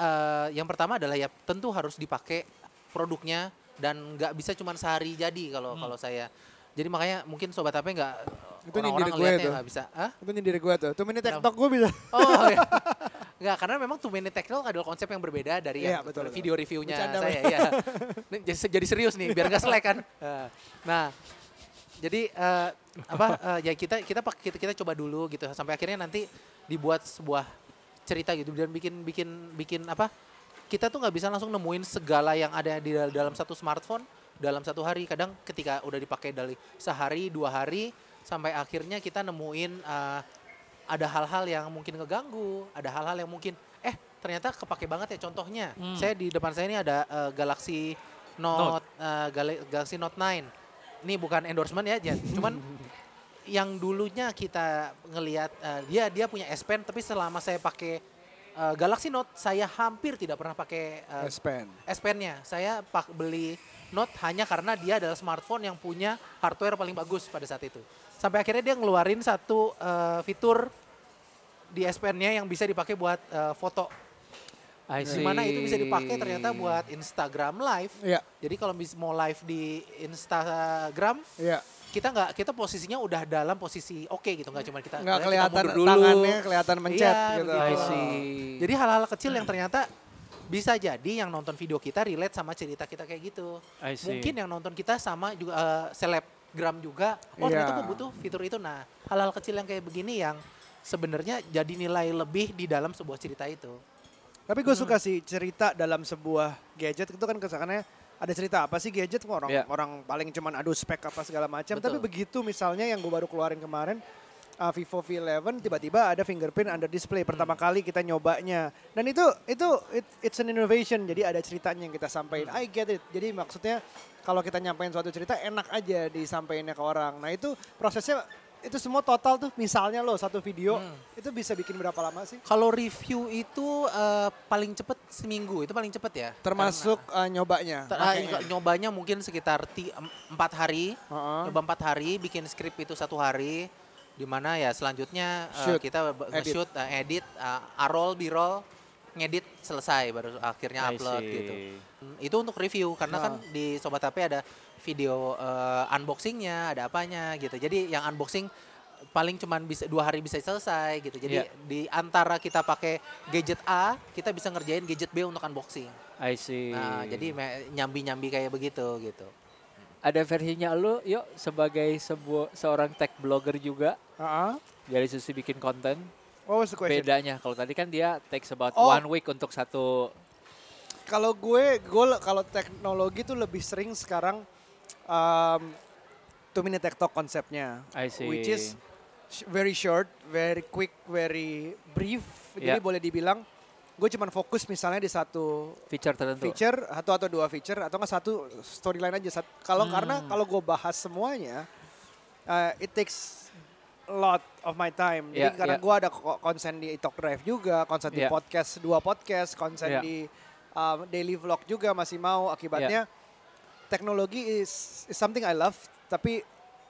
eh, yang pertama adalah ya tentu harus dipakai produknya dan nggak bisa cuma sehari jadi kalau kalau saya. Jadi makanya mungkin sobat HP nggak Itu orang-orang nyindir gue ngeliatnya tuh. nggak bisa. Hah? itu nyindir gue tuh tuh Kenapa? TikTok gue bisa Oh, iya. Nggak, karena memang two minute talk adalah konsep yang berbeda dari Iya, yang betul, betul. video reviewnya Bercanda, saya. Ini jadi, jadi serius nih, biar nggak selek kan. Nah, jadi eh, apa eh, ya kita kita kita kita coba dulu gitu sampai akhirnya nanti dibuat sebuah cerita gitu dan bikin bikin bikin apa? Kita tuh nggak bisa langsung nemuin segala yang ada di dal- dalam satu smartphone dalam satu hari. Kadang ketika udah dipakai dari sehari dua hari sampai akhirnya kita nemuin eh, ada hal-hal yang mungkin ngeganggu, ada hal-hal yang mungkin eh ternyata kepake banget ya contohnya. Hmm. Saya di depan saya ini ada eh, Galaxy Note, eh, Gal- Galaxy Note 9. Ini bukan endorsement ya, Jan. cuman yang dulunya kita ngelihat eh, dia dia punya S Pen tapi selama saya pakai eh, Galaxy Note saya hampir tidak pernah pakai eh, S Pen S Pen-nya. Saya pak beli Note hanya karena dia adalah smartphone yang punya hardware paling bagus pada saat itu. Sampai akhirnya dia ngeluarin satu eh, fitur di S Pen-nya yang bisa dipakai buat eh, foto. I Di mana itu bisa dipakai ternyata buat Instagram Live. Iya, Jadi kalau mau live di Instagram, iya. Kita nggak kita posisinya udah dalam posisi oke gitu nggak cuma kita Nggak kita kelihatan mundur dulu. tangannya, kelihatan mencet Iya, gitu. see. Jadi hal-hal kecil yang ternyata bisa jadi yang nonton video kita relate sama cerita kita kayak gitu. I see. Mungkin yang nonton kita sama juga eh, selebgram juga. Oh Iya. ternyata gue butuh fitur itu. Nah hal-hal kecil yang kayak begini yang sebenarnya jadi nilai lebih di dalam sebuah cerita itu. Tapi gue suka sih cerita dalam sebuah gadget itu kan kesannya ada cerita apa sih gadget orang Iya. orang paling cuman adu spek apa segala macam. Tapi begitu misalnya yang gue baru keluarin kemarin uh, Vivo V11 tiba-tiba ada fingerprint under display pertama kali kita nyobanya. Dan itu itu it- it's an innovation. Jadi ada ceritanya yang kita sampaikan. I get it. Jadi maksudnya kalau kita nyampein suatu cerita enak aja disampaikannya ke orang. Nah itu prosesnya itu semua total tuh misalnya lo satu video itu bisa bikin berapa lama sih? Kalau review itu eh, paling cepet seminggu itu paling cepet ya. Termasuk uh, nyobanya. Ter- ah, makanya. nyobanya mungkin sekitar empat hari. Heeh. Nyoba empat hari, bikin skrip itu satu hari. Di mana ya selanjutnya eh, Shoot, kita b- edit. eh, edit, eh, A-roll, B-roll. Ngedit selesai baru akhirnya I upload see. gitu. Itu untuk review karena kan Ah. di Sobat HP ada video eh, unboxingnya, ada apanya gitu. Jadi yang unboxing paling cuman bisa dua hari bisa selesai gitu. Jadi Iya. di antara kita pakai gadget A, kita bisa ngerjain gadget B untuk unboxing. I see. Nah, jadi nyambi-nyambi kayak begitu gitu. ada versinya lu yuk sebagai sebuah seorang tech blogger juga Uh-uh. dari sisi bikin konten What was the question? bedanya kalau tadi kan dia takes about Oh. one week untuk satu Kalau gue, gue kalau teknologi tuh lebih sering sekarang um, two minute TikTok konsepnya, I see which is very short, very quick, very brief. Jadi Yeah. boleh dibilang gue cuman fokus misalnya di satu feature tertentu feature atau atau dua feature atau nggak satu storyline aja. Kalau Hmm. karena kalau gue bahas semuanya, uh, it takes lot of my time. Jadi Yeah, karena yeah. gue ada ko- konsen di Talk Drive juga, konsen di Yeah. podcast dua podcast, konsen Yeah. di um, daily vlog juga masih mau. Akibatnya teknologi is, is something I love, tapi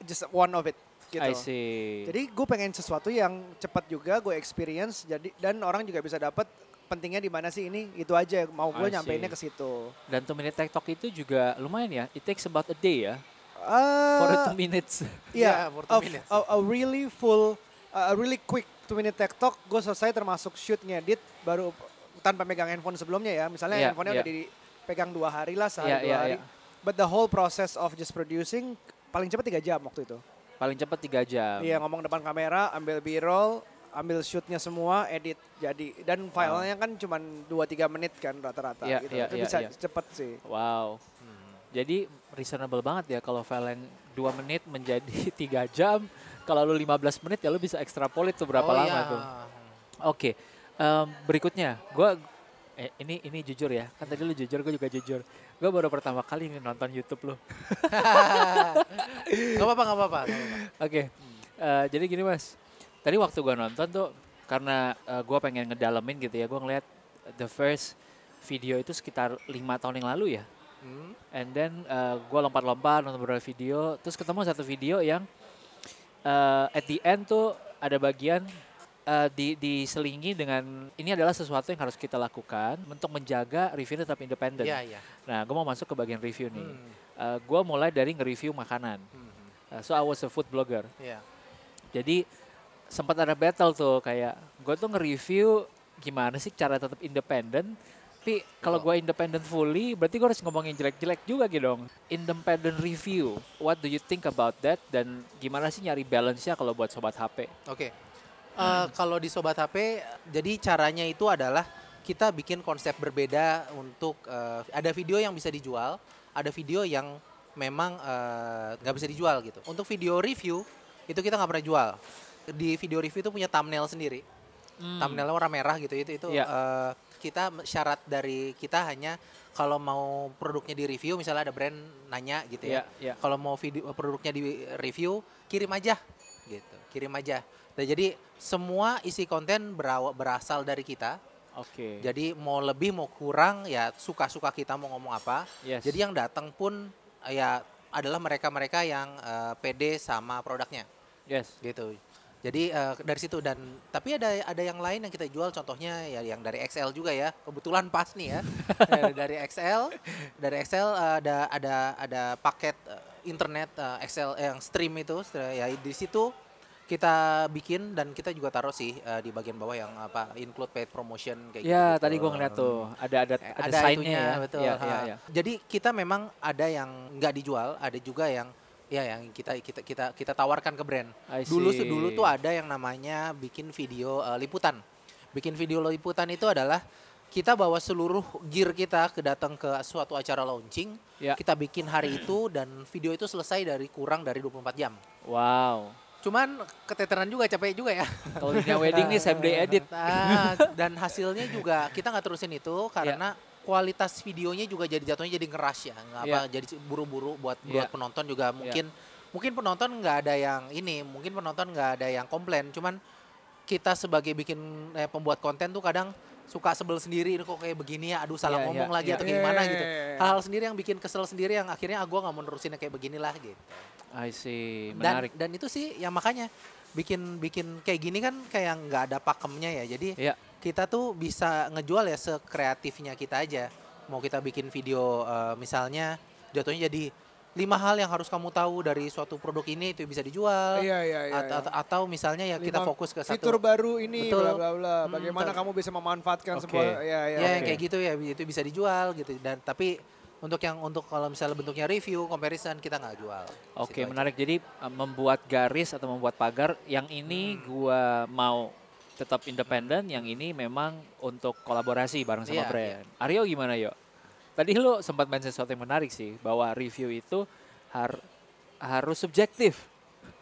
just one of it. Gitu. I see Jadi gue pengen sesuatu yang cepat juga, gue experience, jadi dan orang juga bisa dapat pentingnya di mana sih ini itu aja mau gue nyampeinnya ke situ. dan two minute TikTok itu juga lumayan ya it takes about a day ya Uh, for two minutes yeah, Yeah, for a, two minutes. a, a really full, a really quick two minute TikTok, gue selesai termasuk shoot ngedit baru tanpa megang handphone sebelumnya ya. Misalnya Yeah, handphonenya yeah. udah dipegang dua hari lah, sehari Yeah, dua yeah, hari. yeah. But the whole process of just producing paling cepat tiga jam waktu itu. paling cepat tiga jam Iya ngomong depan kamera, ambil b-roll, ambil shootnya semua, edit jadi dan filenya kan cuma 2-3 menit kan rata-rata Iya, gitu. iya, itu iya, bisa iya. cepet sih. wow jadi reasonable banget ya kalau yang dua menit menjadi tiga jam kalau lu 15 menit ya lu bisa extrapolate tuh berapa Oh, lama iya. tuh Oke, em, berikutnya, gue eh, ini ini jujur ya, kan tadi lu jujur, gue juga jujur. Gue baru pertama kali nonton YouTube lu. Gak apa-apa, gak apa-apa. nggak apa-apa. Oke, eh, jadi gini mas, tadi waktu gue nonton tuh karena gue pengen ngedalemin gitu ya, gue ngeliat the first video itu sekitar lima tahun yang lalu ya. Hmm. And then gue lompat-lompat nonton beberapa video, terus ketemu satu video yang eh, at the end tuh ada bagian eh, di diselingi dengan ini adalah sesuatu yang harus kita lakukan untuk menjaga review tetap independen. Iya, iya. Nah, gue mau masuk ke bagian review nih. Hmm. gue mulai dari nge-review makanan. Hmm. Uh, so I was a food blogger. Iya. Jadi sempat ada battle tuh kayak gue tuh nge-review gimana sih cara tetap independen. Tapi kalau gue independent fully, berarti gue harus ngomongin jelek-jelek juga gitu dong. Independent review, what do you think about that? Dan gimana sih nyari balance-nya kalau buat sobat HP? Oke. Eh, kalau di Sobat HP, jadi caranya itu adalah kita bikin konsep berbeda untuk eh, ada video yang bisa dijual, ada video yang memang eh, nggak bisa dijual gitu. Untuk video review itu kita nggak pernah jual. Di video review itu punya thumbnail sendiri. Thumbnailnya warna merah gitu itu itu Hmm. Iya. Kita syarat dari kita hanya kalau mau produknya di review misalnya ada brand nanya gitu ya. Iya, iya. Kalau mau video produknya di review kirim aja gitu. Kirim aja. Nah, jadi semua isi konten berasal dari kita. Oke. Jadi mau lebih mau kurang ya suka-suka kita mau ngomong apa. Yes. Jadi yang datang pun ya adalah mereka-mereka yang eh, pede sama produknya yes. gitu. Jadi eh, dari situ dan tapi ada ada yang lain yang kita jual contohnya ya yang dari XL juga ya. Kebetulan pas nih ya. Dari XL, dari XL eh, ada ada ada paket eh, internet eh, XL yang stream itu ya di situ kita bikin dan kita juga taruh sih eh, di bagian bawah yang apa include paid promotion kayak gitu. Ya, tadi gue ngeliat tuh ada ada ada, ada sign-nya ya. betul. Ha. iya, iya. Jadi kita memang ada yang nggak dijual, ada juga yang ya yang kita kita kita kita tawarkan ke brand. Dulu dulu tuh ada yang namanya bikin video eh, liputan. Bikin video liputan itu adalah kita bawa seluruh gear kita ke datang ke suatu acara launching. Ya. Kita bikin hari itu dan video itu selesai dari kurang dari 24 jam. Wow. Cuman keteteran juga capek juga ya. Kalau dunia wedding nih same day edit. Ah, dan hasilnya juga kita nggak terusin itu karena kualitas videonya juga jadi jatuhnya jadi ngeras ya, nggak apa jadi buru-buru buat buat Iya. penonton juga mungkin mungkin penonton nggak ada yang ini, mungkin penonton nggak ada yang komplain, cuman kita sebagai bikin eh, pembuat konten tuh kadang suka sebel sendiri "Ini kok kayak begini ya, aduh salah Iya, ngomong iya, lagi iya. atau gimana Iya, gitu. iya, iya. Hal-hal sendiri yang bikin kesel sendiri yang akhirnya ah, gua nggak mau nerusin yang kayak beginilah gitu I see. dan Menarik. dan itu sih yang makanya bikin bikin kayak gini kan kayak nggak ada pakemnya ya jadi Iya. Kita tuh bisa ngejual ya sekreatifnya kita aja. Mau kita bikin video eh, misalnya jatuhnya jadi lima hal yang harus kamu tahu dari suatu produk ini itu bisa dijual. Iya iya iya. At- iya. at- atau misalnya ya kita fokus ke satu fitur baru ini Betul. bla bla bla. Hmm, Bagaimana betul. kamu bisa memanfaatkan Oke. sebuah ya ya. ya yang oke. kayak gitu ya itu bisa dijual gitu dan tapi untuk yang untuk kalau misalnya bentuknya review comparison kita nggak jual Oke, aja. menarik. Jadi uh, membuat garis atau membuat pagar yang ini Hmm. gua mau tetap independen, yang ini memang untuk kolaborasi bareng sama Iya, brand. Aryo gimana, yo? Tadi lu sempat mention sesuatu yang menarik sih, bahwa review itu har- harus subjektif.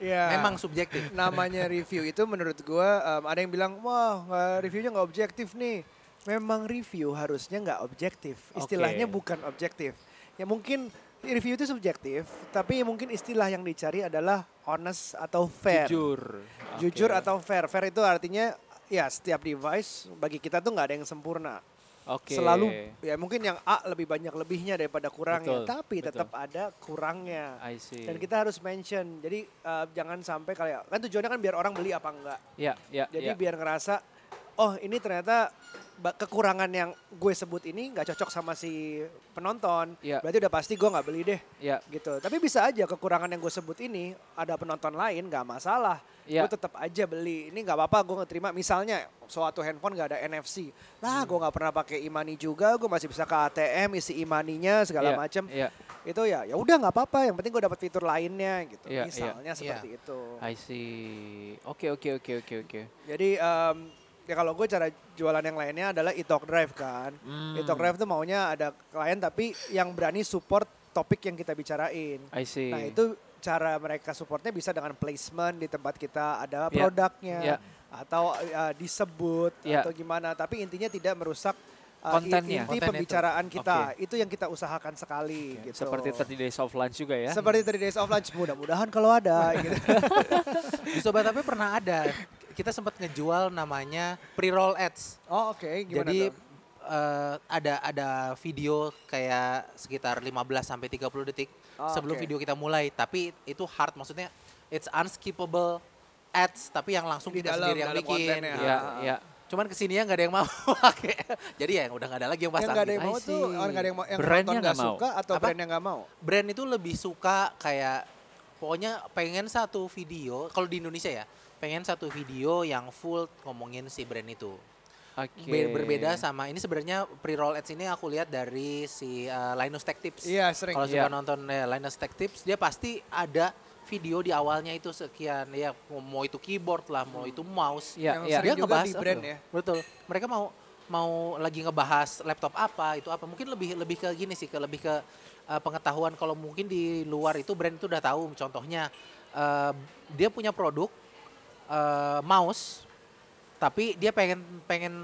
Iya. memang subjektif namanya review itu menurut gua em, ada yang bilang wah reviewnya nggak objektif nih. Memang review harusnya nggak objektif. Istilahnya Oke. bukan objektif. Ya mungkin review itu subjektif, tapi mungkin istilah yang dicari adalah honest atau fair. Jujur. Jujur Oke. atau fair. Fair itu artinya ya setiap device bagi kita tuh nggak ada yang sempurna. Oke. Selalu ya mungkin yang A lebih banyak lebihnya daripada kurangnya, Betul, tapi betul. tetap ada kurangnya. I see. Dan kita harus mention. Jadi eh, jangan sampai kayak kan tujuannya kan biar orang beli apa enggak. Ya, ya, Jadi ya. biar ngerasa oh ini ternyata kekurangan yang gue sebut ini nggak cocok sama si penonton. Iya. Berarti udah pasti gue nggak beli deh ya, gitu. Tapi bisa aja kekurangan yang gue sebut ini ada penonton lain nggak masalah. ya. Gue tetap aja beli. Ini nggak apa-apa gue ngeterima. Misalnya suatu handphone nggak ada NFC. Lah gue nggak pernah pakai imani juga. Gue masih bisa ke ATM isi imaninya segala ya, macem. Ya, Itu ya ya udah nggak apa-apa. Yang penting gue dapat fitur lainnya gitu. Iya. Misalnya seperti itu. I see. Oke, oke, oke, oke, oke. Jadi em, ya kalau gue cara jualan yang lainnya adalah e-talk drive kan. Hmm, E-talk drive tuh maunya ada klien tapi yang berani support topik yang kita bicarain. I see. Nah itu cara mereka supportnya bisa dengan placement di tempat kita ada Ya, produknya ya. atau uh, disebut Ya. atau gimana. Tapi intinya tidak merusak uh, Kontennya. inti Konten itu. pembicaraan kita. Itu yang kita usahakan sekali Oke, gitu. Seperti 30 Days of Lunch juga ya. Seperti 30 Days of Lunch mudah-mudahan kalau ada gitu. di sobat tapi pernah ada kita sempat ngejual namanya pre-roll ads Oh oke gimana jadi tuh? eh, ada ada video kayak sekitar 15 sampai 30 detik Oh, sebelum oke. video kita mulai tapi itu hard maksudnya it's unskippable ads tapi yang langsung Di kita dalam- sendiri yang dalam bikin kontennya. gitu. Ya, Ah, ya. cuman ke sininya nggak ada yang mau pakai jadi ya udah nggak ada lagi yang Yang pasang nggak ada gitu. yang mau tuh, orang nggak ada yang mau, yang Brandnya nggak mau. suka atau Apa? brand yang nggak mau? brand itu lebih suka kayak pokoknya pengen satu video kalau di Indonesia ya pengen satu video yang full ngomongin si brand itu Oke. Be- berbeda sama ini sebenarnya pre-roll ads ini aku lihat dari si uh, Linus Tech Tips Iya sering. kalau Iya. suka nonton eh, Linus Tech Tips dia pasti ada video di awalnya itu sekian ya mau itu keyboard lah mau itu mouse Ya, yang ya. sering Dia juga ngebahas di brand tuh? ya. betul mereka mau mau lagi ngebahas laptop apa itu apa mungkin lebih lebih ke gini sih ke lebih ke uh, pengetahuan kalau mungkin di luar itu brand itu udah tahu contohnya uh, dia punya produk uh, mouse tapi dia pengen pengen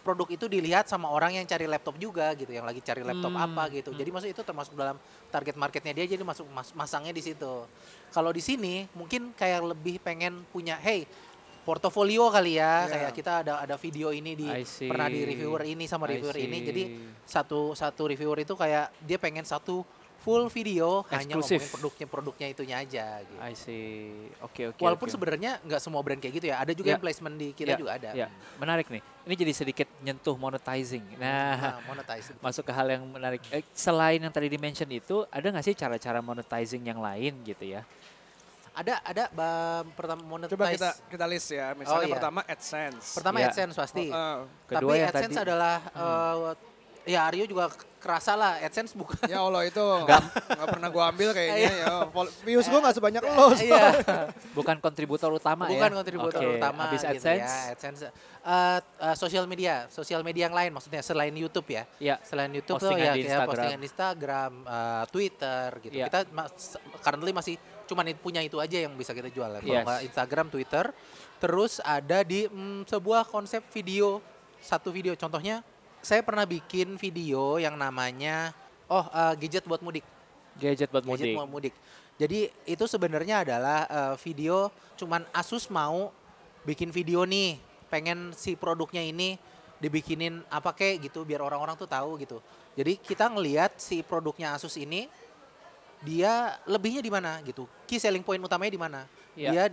produk itu dilihat sama orang yang cari laptop juga gitu yang lagi cari laptop Hmm, apa gitu. jadi maksud itu termasuk dalam target marketnya dia jadi masuk mas- masangnya di situ. Kalau di sini mungkin kayak lebih pengen punya hey portofolio kali ya Iya. kayak kita ada ada video ini di pernah di reviewer ini sama reviewer ini. jadi satu satu reviewer itu kayak dia pengen satu full video hanya Eksklusif. ngomongin produknya produknya itunya aja gitu. I see. Oke, oke. Walaupun oke. sebenarnya nggak semua brand kayak gitu ya. Ada juga Ya. yang placement di kita Ya, juga ada. Ya, menarik nih. Ini jadi sedikit nyentuh monetizing. Nah, Nah, monetize. masuk ke hal yang menarik. Eh, selain yang tadi di-mention itu, ada nggak sih cara-cara monetizing yang lain gitu ya? Ada ada pertama monetize. Coba kita kita list ya. Misalnya iya. pertama AdSense. pertama Ya. AdSense pasti. Oh, Kedua Tapi yang AdSense tadi- adalah eh, ya Aryo juga kerasa lah AdSense bukan ya Allah itu nggak pernah gua ambil kayaknya ya. Vol- Views gua nggak sebanyak lo. Iya. Bukan kontributor utama ya? Bukan kontributor Oke, utama Habis gitu AdSense? ya. AdSense eh, eh, sosial media, sosial media yang lain maksudnya selain YouTube ya. Ya. Selain YouTube tuh Postingan ya di Instagram. postingan Instagram, eh, Twitter gitu. Iya. Kita mas, currently masih cuman punya itu aja yang bisa kita jual. ya. Kalau Yes. nggak Instagram, Twitter, terus ada di mm, sebuah konsep video satu video. Contohnya saya pernah bikin video yang namanya oh eh, gadget buat mudik. Gadget buat Gadget mudik. mau mudik. Jadi itu sebenarnya adalah eh, video cuman Asus mau bikin video nih, pengen si produknya ini dibikinin apa kek gitu biar orang-orang tuh tahu gitu. Jadi kita ngelihat si produknya Asus ini dia lebihnya di mana gitu. Key selling point utamanya di mana? Iya. Dia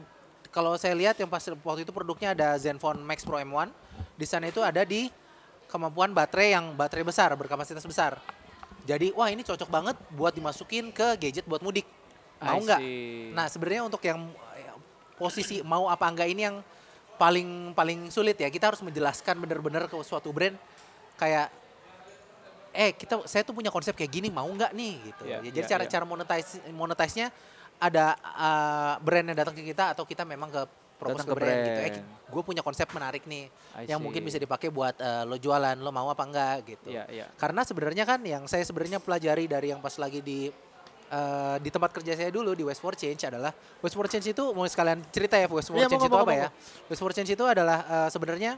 kalau saya lihat yang pas waktu itu produknya ada Zenfone Max Pro M1. Di sana itu ada di kemampuan baterai yang baterai besar, berkapasitas besar. Jadi wah ini cocok banget buat dimasukin ke gadget buat mudik. Mau nggak? Nah sebenarnya untuk yang eh, posisi mau apa enggak ini yang paling paling sulit ya. Kita harus menjelaskan benar-benar ke suatu brand kayak eh kita saya tuh punya konsep kayak gini mau nggak nih gitu. Iya, Ya, jadi iya, cara iya. cara monetize monetize-nya ada uh, brand yang datang ke kita atau kita memang ke Datang ke ke brand, gitu. Eh brand. gue punya konsep menarik nih I yang mungkin see. bisa dipakai buat eh, lo jualan, lo mau apa enggak gitu. Iya, iya. Karena sebenarnya kan yang saya sebenarnya pelajari dari yang pas lagi di eh, di tempat kerja saya dulu di West for Change adalah West for Change itu mau sekalian cerita ya West for Iya, Change monggo, itu apa monggo, ya? West for Change itu adalah eh, sebenarnya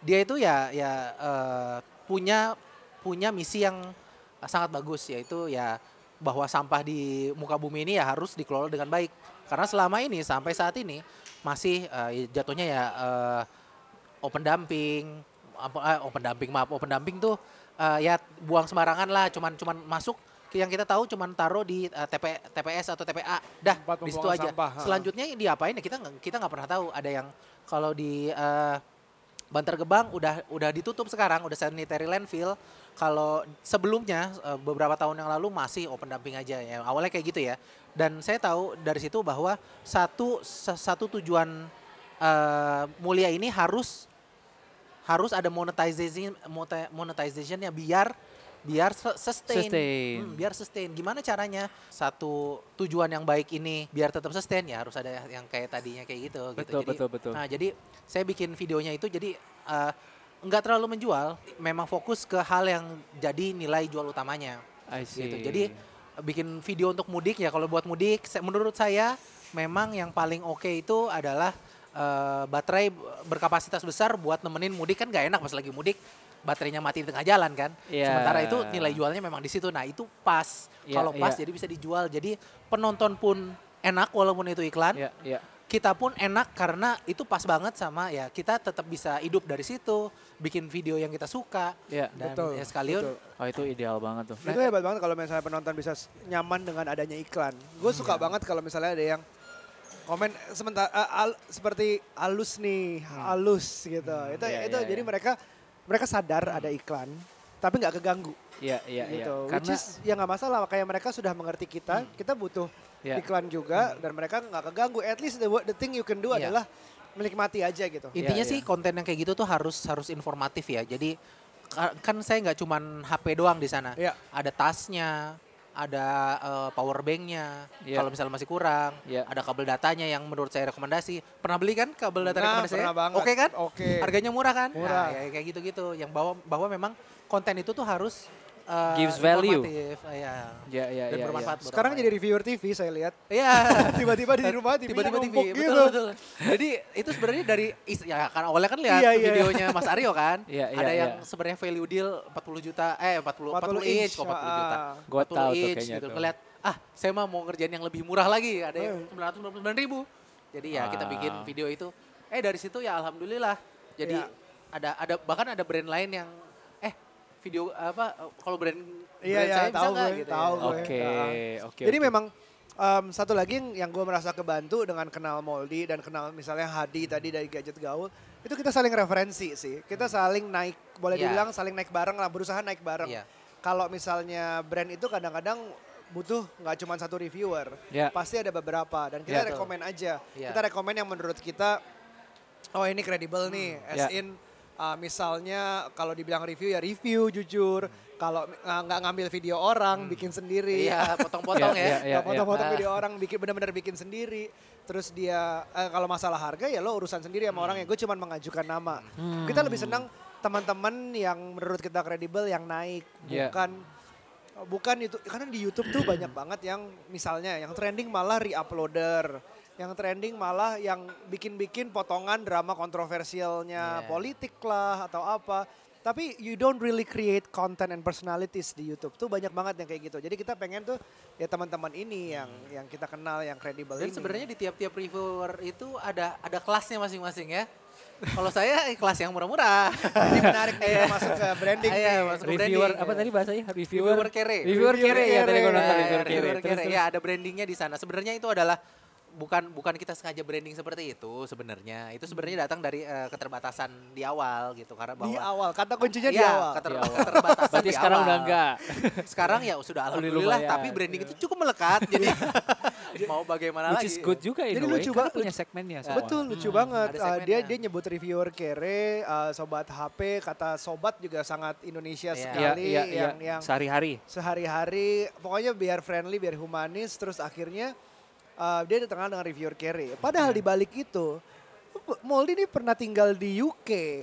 dia itu ya ya eh, punya punya misi yang sangat bagus yaitu ya bahwa sampah di muka bumi ini ya harus dikelola dengan baik. Karena selama ini sampai saat ini masih eh, jatuhnya ya eh, open dumping apa eh, open dumping maaf open dumping tuh eh, ya buang sembarangan lah cuman cuman masuk yang kita tahu cuman taruh di eh, TP, TPS atau TPA dah Tempat di situ aja. sampah, selanjutnya diapain ya kita kita nggak pernah tahu. Ada yang kalau di eh, Bantar Gebang udah udah ditutup sekarang udah sanitary landfill. Kalau sebelumnya beberapa tahun yang lalu masih open dumping aja ya. Awalnya kayak gitu ya dan saya tahu dari situ bahwa satu sa- satu tujuan eh, mulia ini harus harus ada monetization monetizationnya biar biar su- sustain, Sustain. Hmm, biar sustain gimana caranya satu tujuan yang baik ini biar tetap sustain ya harus ada yang kayak tadinya kayak gitu gitu Betul, jadi betul, betul. nah jadi saya bikin videonya itu jadi nggak terlalu menjual memang fokus ke hal yang jadi nilai jual utamanya I see. gitu. Jadi bikin video untuk mudik ya kalau buat mudik menurut saya memang yang paling oke itu adalah eh, baterai berkapasitas besar buat nemenin mudik kan nggak enak pas lagi mudik baterainya mati di tengah jalan kan. Iya. Sementara itu nilai jualnya memang di situ. Nah, itu pas. Iya, kalau pas iya. jadi bisa dijual. Jadi penonton pun enak walaupun itu iklan. Iya, iya. Kita pun enak karena itu pas banget sama ya kita tetap bisa hidup dari situ, bikin video yang kita suka Iya. dan Betul, ya sekalian betul. Oh itu ideal banget tuh. Itu hebat banget kalau misalnya penonton bisa nyaman dengan adanya iklan. Gue suka banget kalau misalnya ada yang komen sementara uh, al- seperti halus nih, halus gitu. itu Iya, itu iya, jadi iya. mereka mereka sadar ada iklan, tapi nggak keganggu Iya, iya, iya. gitu. Which Karena is ya nggak masalah kayak mereka sudah mengerti kita, kita butuh Iya. iklan juga dan mereka nggak keganggu. At least the, the thing you can do Iya. adalah menikmati aja gitu. Intinya Iya, sih iya. konten yang kayak gitu tuh harus harus informatif ya. Jadi ka- kan saya nggak cuman HP doang di sana. Iya. Ada tasnya, ada eh, power banknya. Iya. Kalau misalnya masih kurang, Iya. ada kabel datanya yang menurut saya rekomendasi. Pernah beli kan kabel data Nah, rekomendasi saya? banget. Oke kan? Oke. Harganya murah kan? Murah. Nah, ya, kayak gitu-gitu. Yang bahwa bahwa memang konten itu tuh harus eh, Gives value. Iya. Iya, iya, Dan iya. bermanfaat. buat Sekarang jadi reviewer TV saya lihat. Iya. Tiba-tiba di rumah TV tiba-tiba TV betul gitu. betul jadi itu sebenarnya dari ya kan awalnya kan lihat Iya, iya. videonya Mas Aryo kan Iya, iya, ada yang iya. sebenarnya value deal 40 juta eh 40 40, 40 inch kok 40 juta ah. Gua 40 tahu tuh inch kayaknya gitu tuh. ngeliat ah saya mah mau ngerjain yang lebih murah lagi ada yang Hmm. 999 ribu jadi ya kita Wow. bikin video itu eh dari situ ya alhamdulillah jadi Iya. ada ada bahkan ada brand lain yang video apa kalau brand Iya, brand iya, saya bisa tahu nggak gue, gitu tahu ya. gue. Oke, Nah. oke. Jadi oke. memang em, satu lagi yang, yang gue merasa kebantu dengan kenal Moldy dan kenal misalnya Hadi tadi dari Gadget Gaul, itu kita saling referensi sih. Kita saling naik, boleh Iya. dibilang saling naik bareng lah, berusaha naik bareng. Iya. Kalau misalnya brand itu kadang-kadang butuh nggak cuma satu reviewer, Iya. pasti ada beberapa dan kita Iya, betul. rekomen aja. Iya. Kita rekomen yang menurut kita, oh ini kredibel nih, as Iya. in uh, misalnya kalau dibilang review ya review jujur, kalau uh, nggak ngambil video orang bikin sendiri, iya potong-potong ya iya, iya. Nggak foto-foto Ah. video orang bikin benar-benar bikin sendiri. Terus dia eh, kalau masalah harga ya lo urusan sendiri sama orang ya gue cuma mengajukan nama. Kita lebih senang teman-teman yang menurut kita kredibel yang naik Iya. bukan bukan itu karena di YouTube tuh banyak banget yang misalnya yang trending malah re-uploader. Yang trending malah yang bikin-bikin potongan drama kontroversialnya Iya. politik lah atau apa. Tapi you don't really create content and personalities di YouTube tuh banyak banget yang kayak gitu. Jadi kita pengen tuh ya teman-teman ini yang yang kita kenal yang kredibel Dan ini. sebenarnya di tiap-tiap reviewer itu ada ada kelasnya masing-masing ya. Kalau saya eh, kelas yang murah-murah. Jadi menarik nih kita masuk ke branding Iya, nih. masuk ke reviewer branding, apa ya. tadi bahasanya? Reviewer. Reviewer kere. Reviewer kere ya tadi gue nonton kere. reviewer kere. Ya ada brandingnya di sana. Sebenarnya itu adalah bukan bukan kita sengaja branding seperti itu sebenarnya. Itu sebenarnya datang dari eh, keterbatasan di awal gitu karena bahwa Di awal, kata kuncinya di Iya, awal. keter- Di awal. keterbatasan Berarti di sekarang awal. udah enggak. Sekarang ya sudah Udah alhamdulillah lumayan. tapi branding itu cukup melekat jadi mau bagaimana Which lagi. is good juga in Jadi way, lucu karena banget, punya segmennya Ya. semua. Betul, lucu Hmm, banget. Uh, dia dia nyebut reviewer kere, uh, sobat HP, kata sobat juga sangat Indonesia Iya. Iya, sekali iya, iya. yang yang Sehari-hari. sehari-hari pokoknya biar friendly, biar humanis terus akhirnya uh, dia terkenal dengan reviewer kere. Padahal di balik itu Moldy ini pernah tinggal di UK.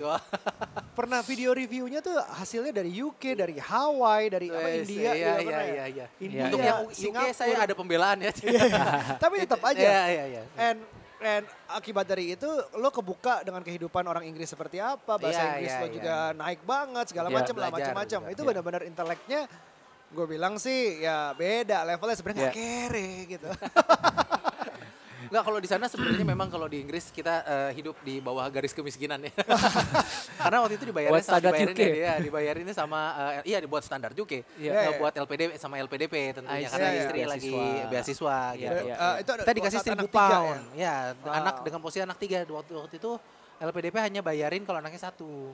Pernah video reviewnya tuh hasilnya dari UK, dari Hawaii, dari apa India iya, iya, pernah ya? iya, iya. India, Untuk yang UK Singapura. saya ada pembelaan ya. Iya, iya. Tapi tetap aja. Iya, iya, iya. And and akibat dari itu lo kebuka dengan kehidupan orang Inggris seperti apa, bahasa Iya, Inggris iya, lo iya. juga naik banget segala Iya, macam lah macam-macam. Itu Iya. benar-benar inteleknya gue bilang sih ya beda levelnya sebenarnya Iya. kere gitu. Enggak kalau di sana sebenarnya memang kalau di Inggris kita eh, hidup di bawah garis kemiskinan ya. Karena waktu itu dibayarin Buat sama standar dibayarin UK. ya, dibayarinnya sama eh, iya dibuat standar UK. Iya. Nggak Iya. buat LPDP sama LPDP tentunya karena see. istri Iya, lagi beasiswa. Iya, gitu. iya. Eh, itu ada Kita dikasih seribu anak tiga pound. Ya, anak Wow. dengan posisi anak tiga waktu waktu itu LPDP hanya bayarin kalau anaknya satu.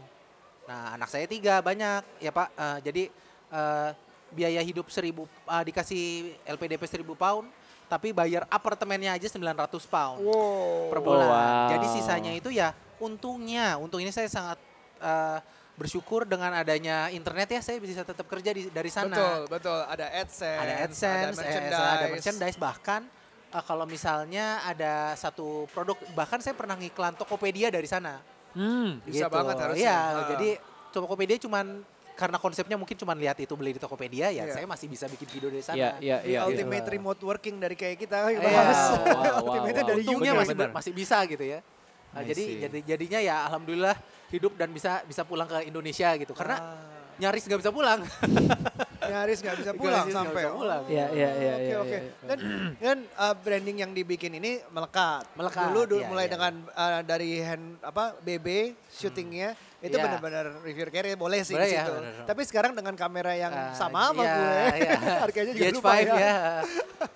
Nah, anak saya tiga banyak ya Pak. Eh, jadi eh, biaya hidup seribu eh, dikasih LPDP seribu pound, tapi bayar apartemennya aja 900 pound Wow. per bulan. wow. Jadi sisanya itu ya untungnya, untung ini saya sangat eh, bersyukur dengan adanya internet ya saya bisa tetap kerja di, dari sana. Betul, betul. Ada AdSense, Ada AdSense, ada eh, merchandise. ada merchandise bahkan eh, kalau misalnya ada satu produk bahkan saya pernah ngiklan Tokopedia dari sana. Hmm. Bisa banget harusnya. Iya, Ah. jadi Tokopedia cuman karena konsepnya mungkin cuma lihat itu beli di Tokopedia ya Iya. saya masih bisa bikin video dari sana. Iya, iya, The iya. iya. ultimate iya. remote working dari kayak kita yang Iya, bahas. wow, wow, ultimate wow. dari Untungnya masih bener. masih bisa gitu ya. Nah, I jadi see. jadi jadinya ya alhamdulillah hidup dan bisa bisa pulang ke Indonesia gitu. Karena Ah. nyaris nggak bisa pulang. nyaris nggak bisa pulang sampai. bisa pulang. Iya, iya, iya, Oke iya, oke. iya. Dan dan uh, branding yang dibikin ini melekat. Melekat, Dulu dulu iya, mulai iya, dengan uh, dari hand apa BB syutingnya itu Iya. benar-benar review carry boleh sih Boleh di ya. Tapi sekarang dengan kamera yang Ah, sama sama iya, gue, iya. harganya juga GH5 lumayan. ya.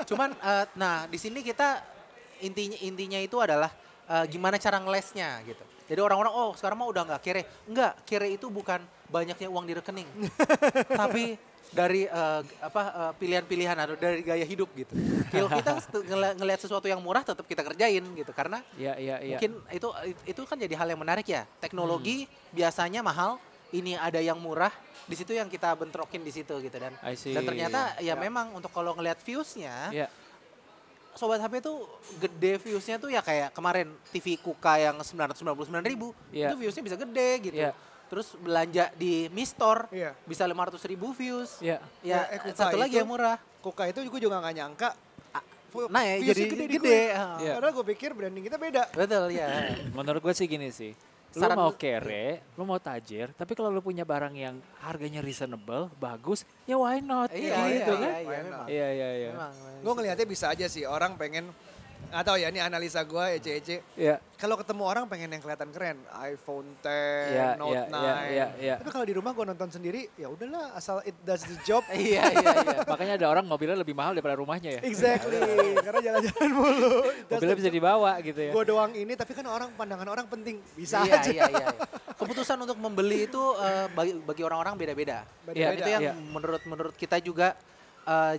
Cuman eh, nah di sini kita intinya intinya itu adalah eh, gimana cara ngelesnya gitu. Jadi orang-orang oh sekarang mah udah nggak kere. Enggak, kere itu bukan banyaknya uang di rekening. tapi dari eh, apa eh, pilihan-pilihan atau dari gaya hidup gitu. Kalau kita ngeli- ngelihat sesuatu yang murah tetap kita kerjain gitu karena Iya, iya, iya. mungkin itu itu kan jadi hal yang menarik ya. Teknologi biasanya mahal, ini ada yang murah, di situ yang kita bentrokin di situ gitu dan dan ternyata ya Ya. memang untuk kalau ngelihat viewsnya, Iya. sobat HP tuh gede viewsnya tuh ya kayak kemarin TV Kuka yang 999 ribu, Iya. itu viewsnya bisa gede gitu. Iya. Terus belanja di Mi Store Iya. bisa 500 ribu views. Iya. Ya, Ya, eh, satu lagi itu- yang murah. Kuka itu juga juga nggak nyangka. Nah ya jadi gede, gede. di gue. ah. Iya. Karena gue pikir branding kita beda. Betul ya. Menurut gue sih gini sih. Lu Saran mau lu- kere, lu mau tajir, tapi kalau lu punya barang yang harganya reasonable, bagus, ya why not? Iya, Ya iya, gitu iya, kan? iya, Why memang. not? Iya, iya, iya. Memang. Gue ngelihatnya bisa aja sih orang pengen atau ya ini analisa gue ece-ece. Iya. Kalau ketemu orang pengen yang kelihatan keren, iPhone 10, Iya, Note iya, 9. iya, iya, iya. Tapi kalau di rumah gue nonton sendiri, ya udahlah asal it does the job. Iya iya iya. Makanya ada orang mobilnya lebih mahal daripada rumahnya ya. exactly, karena jalan-jalan mulu. Mobilnya bisa dibawa gitu ya. Gue doang ini, tapi kan orang pandangan orang penting. Bisa iya, aja. Iya, iya, iya. Keputusan untuk membeli itu eh, bagi, bagi orang-orang beda-beda. Beda-beda. Dan itu yang Iya. menurut menurut kita juga eh,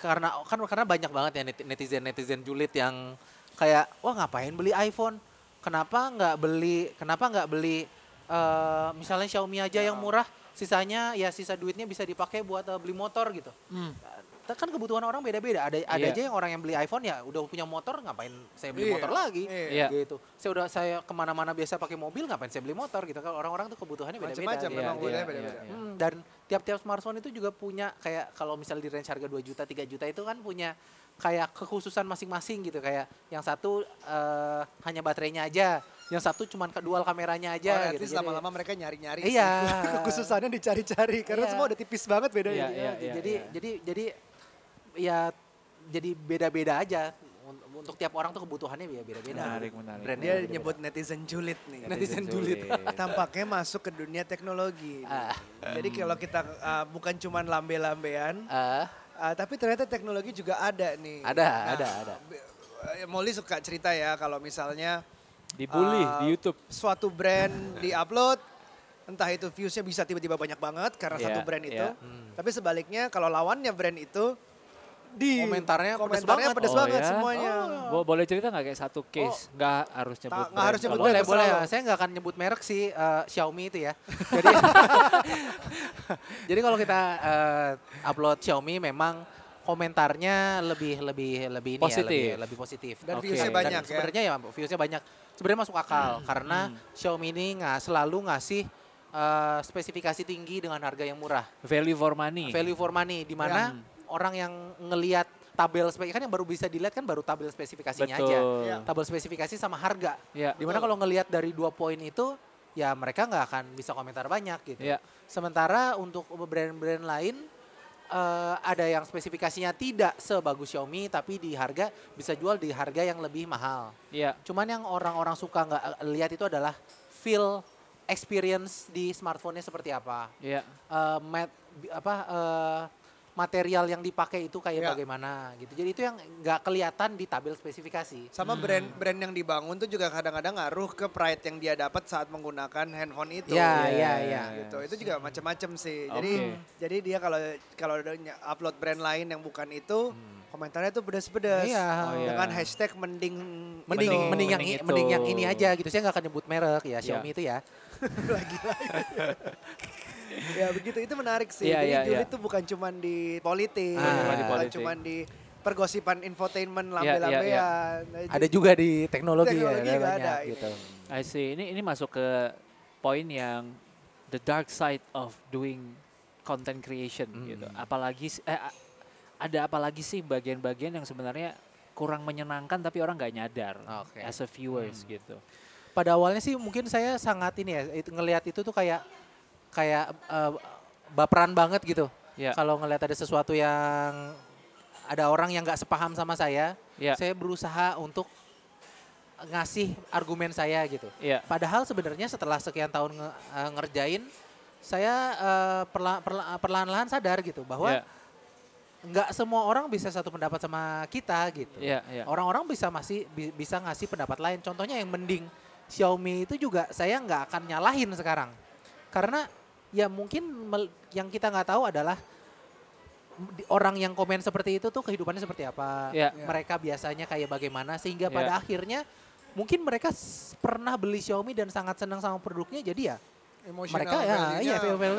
karena kan karena banyak banget ya netizen netizen julid yang kayak wah ngapain beli iPhone? Kenapa nggak beli? Kenapa nggak beli eh, misalnya Xiaomi aja yang murah? Sisanya ya sisa duitnya bisa dipakai buat eh, beli motor gitu. Hmm. Kan kebutuhan orang beda-beda. Ada ada Iya. aja yang orang yang beli iPhone ya udah punya motor ngapain saya beli Iya, motor lagi? iya. Iya. gitu. Saya udah saya ke mana-mana biasa pakai mobil, ngapain saya beli motor gitu kan? Orang-orang tuh kebutuhannya beda-beda. Macam-macam gitu. memang Iya, boleh iya, beda-beda. iya. Hmm, dan tiap-tiap smartphone itu juga punya kayak kalau misalnya di range harga 2 juta, 3 juta itu kan punya kayak kekhususan masing-masing gitu kayak yang satu eh, hanya baterainya aja, yang satu cuman ke- dual kameranya Oh, aja at gitu. lama-lama mereka nyari-nyari Iya. Kekhususannya dicari-cari karena Iya. semua udah tipis banget bedanya. Iya, Iya, iya, jadi iya. jadi jadi ya jadi beda-beda aja Un- untuk tiap orang tuh kebutuhannya ya beda-beda. Menarik, menarik. Brandnya Dia beda-beda. nyebut netizen julid nih. Netizen julid. Tampaknya masuk ke dunia teknologi. Ah. Jadi kalau kita uh, bukan cuman lambe-lambean, Ah, uh, tapi ternyata teknologi juga ada nih. Ada, Nah, ada, ada. eh, Molly suka cerita ya kalau misalnya Dibully uh, di YouTube. suatu brand di-upload, entah itu viewsnya bisa tiba-tiba banyak banget karena Iya, satu brand itu. iya. Tapi sebaliknya kalau lawannya brand itu di Komentarnya pedes komentarnya banget. pedes Oh, banget ya? semuanya. Bo- boleh cerita nggak kayak satu case? Nggak harus nyebut nggak brand. harus nyebut. Boleh, boleh. lo. Saya nggak akan nyebut merek sih eh, Xiaomi itu ya. Jadi, jadi kalau kita eh, upload Xiaomi memang komentarnya lebih lebih lebih ini Positif. ya, lebih, lebih positif. Dan Oke. viewsnya Dan banyak ya. Sebenarnya ya viewsnya banyak. Sebenarnya masuk akal karena Xiaomi ini nggak selalu ngasih eh, spesifikasi tinggi dengan harga yang murah. Value for money. Value for money di mana orang yang ngelihat tabel spesifikasi kan yang baru bisa dilihat kan baru tabel spesifikasinya Betul. aja. Iya. Tabel spesifikasi sama harga. Ya. Di mana kalau ngelihat dari dua poin itu, ya mereka nggak akan bisa komentar banyak gitu. Ya. Sementara untuk brand-brand lain, eh, ada yang spesifikasinya tidak sebagus Xiaomi, tapi di harga bisa jual di harga yang lebih mahal. Ya. Cuman yang orang-orang suka nggak eh, lihat itu adalah feel experience di smartphone-nya seperti apa. Ya. Eh, mat- bi- apa eh, material yang dipakai itu kayak Ya. bagaimana gitu. Jadi itu yang nggak kelihatan di tabel spesifikasi. Sama brand-brand yang dibangun tuh juga kadang-kadang ngaruh ke pride yang dia dapat saat menggunakan handphone itu. Ya, Iya, ya, iya, ya. gitu. Itu juga macam-macam sih. Jadi Oke. jadi dia kalau kalau upload brand lain yang bukan itu, komentarnya tuh pedas-pedas. Iya. Oh, iya. Dengan hashtag mending Mending itu. mending yang Mending i- itu. mending yang ini aja gitu. Saya nggak akan nyebut merek ya Iya. Xiaomi itu ya. ya begitu itu menarik sih. Iya, Jadi iya, julid iya. tuh bukan cuman di politik, Ah. Cuma di bukan politik. cuman di pergosipan infotainment Iya, lambe-lambean. iya, Nah, Ada juga di teknologi, Teknologi ya, ada juga banyak ada, gitu. I see. Ini ini masuk ke poin yang the dark side of doing content creation gitu. Hmm. Apalagi eh, ada apalagi sih bagian-bagian yang sebenarnya kurang menyenangkan tapi orang nggak nyadar Oke. as a viewers Hmm. gitu. Pada awalnya sih mungkin saya sangat ini ya, itu, ngelihat itu tuh kayak kayak eh, baperan banget gitu. Ya. Kalau ngelihat ada sesuatu yang ada orang yang nggak sepaham sama saya, Ya. saya berusaha untuk ngasih argumen saya gitu. Iya. Padahal sebenarnya setelah sekian tahun nge- eh, ngerjain, saya eh, perla- perla- perlahan-lahan sadar gitu bahwa Ya. nggak semua orang bisa satu pendapat sama kita gitu. Iya, iya. Orang-orang bisa masih bi- bisa ngasih pendapat lain. Contohnya yang mending Xiaomi itu juga saya nggak akan nyalahin sekarang, karena ya mungkin mel- yang kita nggak tahu adalah orang yang komen seperti itu tuh kehidupannya seperti apa, Iya. mereka biasanya kayak bagaimana, sehingga Iya. pada akhirnya mungkin mereka s- pernah beli Xiaomi dan sangat senang sama produknya, jadi ya Emotional mereka ya iya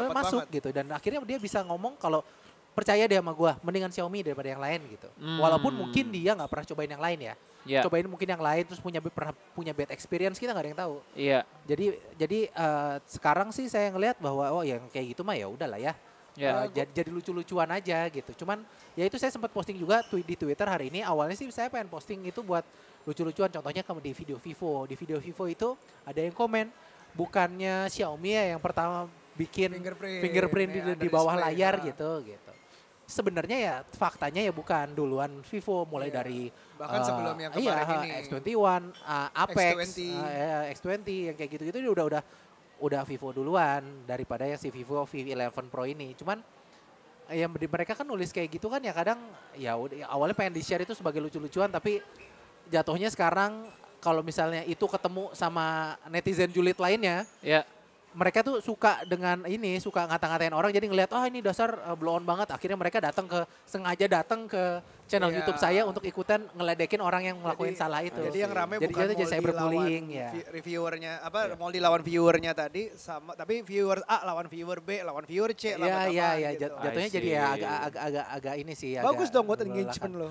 masuk banget. gitu dan akhirnya dia bisa ngomong kalau percaya deh sama gua mendingan Xiaomi daripada yang lain gitu Hmm. walaupun mungkin dia nggak pernah cobain yang lain ya Iya. cobain mungkin yang lain terus punya pernah punya bad experience kita nggak ada yang tahu Iya. jadi jadi eh, sekarang sih saya ngelihat bahwa oh yang kayak gitu mah ya udahlah ya Iya. Eh, jadi jadi lucu-lucuan aja gitu cuman ya itu saya sempat posting juga twi- di Twitter hari ini awalnya sih saya pengen posting itu buat lucu-lucuan contohnya kamu di video Vivo di video Vivo itu ada yang komen bukannya Xiaomi ya yang pertama bikin Fingerprint, fingerprint di, ya, di bawah display, layar ah. gitu gitu sebenarnya ya faktanya ya bukan duluan Vivo mulai Iya. dari Bahkan eh, sebelum yang iya, kemarin ini. X21 uh, Apex X20. uh, ya, X20 yang kayak gitu-gitu dia udah udah udah Vivo duluan daripada yang si Vivo V11 Pro ini cuman eh, yang di- mereka kan nulis kayak gitu kan ya kadang ya ya awalnya pengen di share itu sebagai lucu-lucuan tapi jatuhnya sekarang kalau misalnya itu ketemu sama netizen julid lainnya Iya. Mereka tuh suka dengan ini suka ngata-ngatain orang jadi ngelihat oh ini dasar uh, banget. Akhirnya mereka datang ke sengaja datang ke channel Iya. YouTube saya untuk ikutan ngeledekin orang yang ngelakuin Jadi- salah itu. Jadi yang rame Jadi bukan jadi Moldy cyberbullying ya. vi- reviewernya apa Moldy lawan viewernya tadi sama tapi viewer A lawan viewer B lawan viewer C lawan Iya iya iya gitu. jat- jatuhnya jadi ya agak agak agak, agak ini sih Bagus dong buat engagement lo.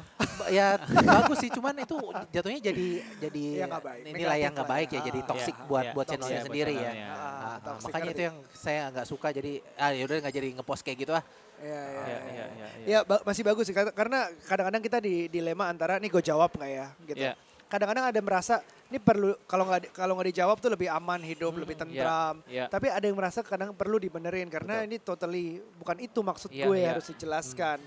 ya bagus sih cuman itu jatuhnya jadi jadi Ya, baik. nilai yang nggak baik ya. ya jadi Ah, toxic iya. buat Iya, buat channelnya sendiri ya. Ah, Ah, ah, makanya itu yang saya nggak suka jadi ah yaudah nggak jadi ngepost kayak gitu ah. Iya iya. Iya, iya. Ya ba- masih bagus sih kar- karena kadang-kadang kita di dilema antara nih gue jawab nggak ya gitu. Iya. Kadang-kadang ada merasa ini perlu kalau nggak kalau nggak dijawab tuh lebih aman hidup, lebih iya, tentram. iya. Tapi ada yang merasa kadang perlu dibenerin karena ini totally bukan itu maksud Iya, gue iya. harus dijelaskan.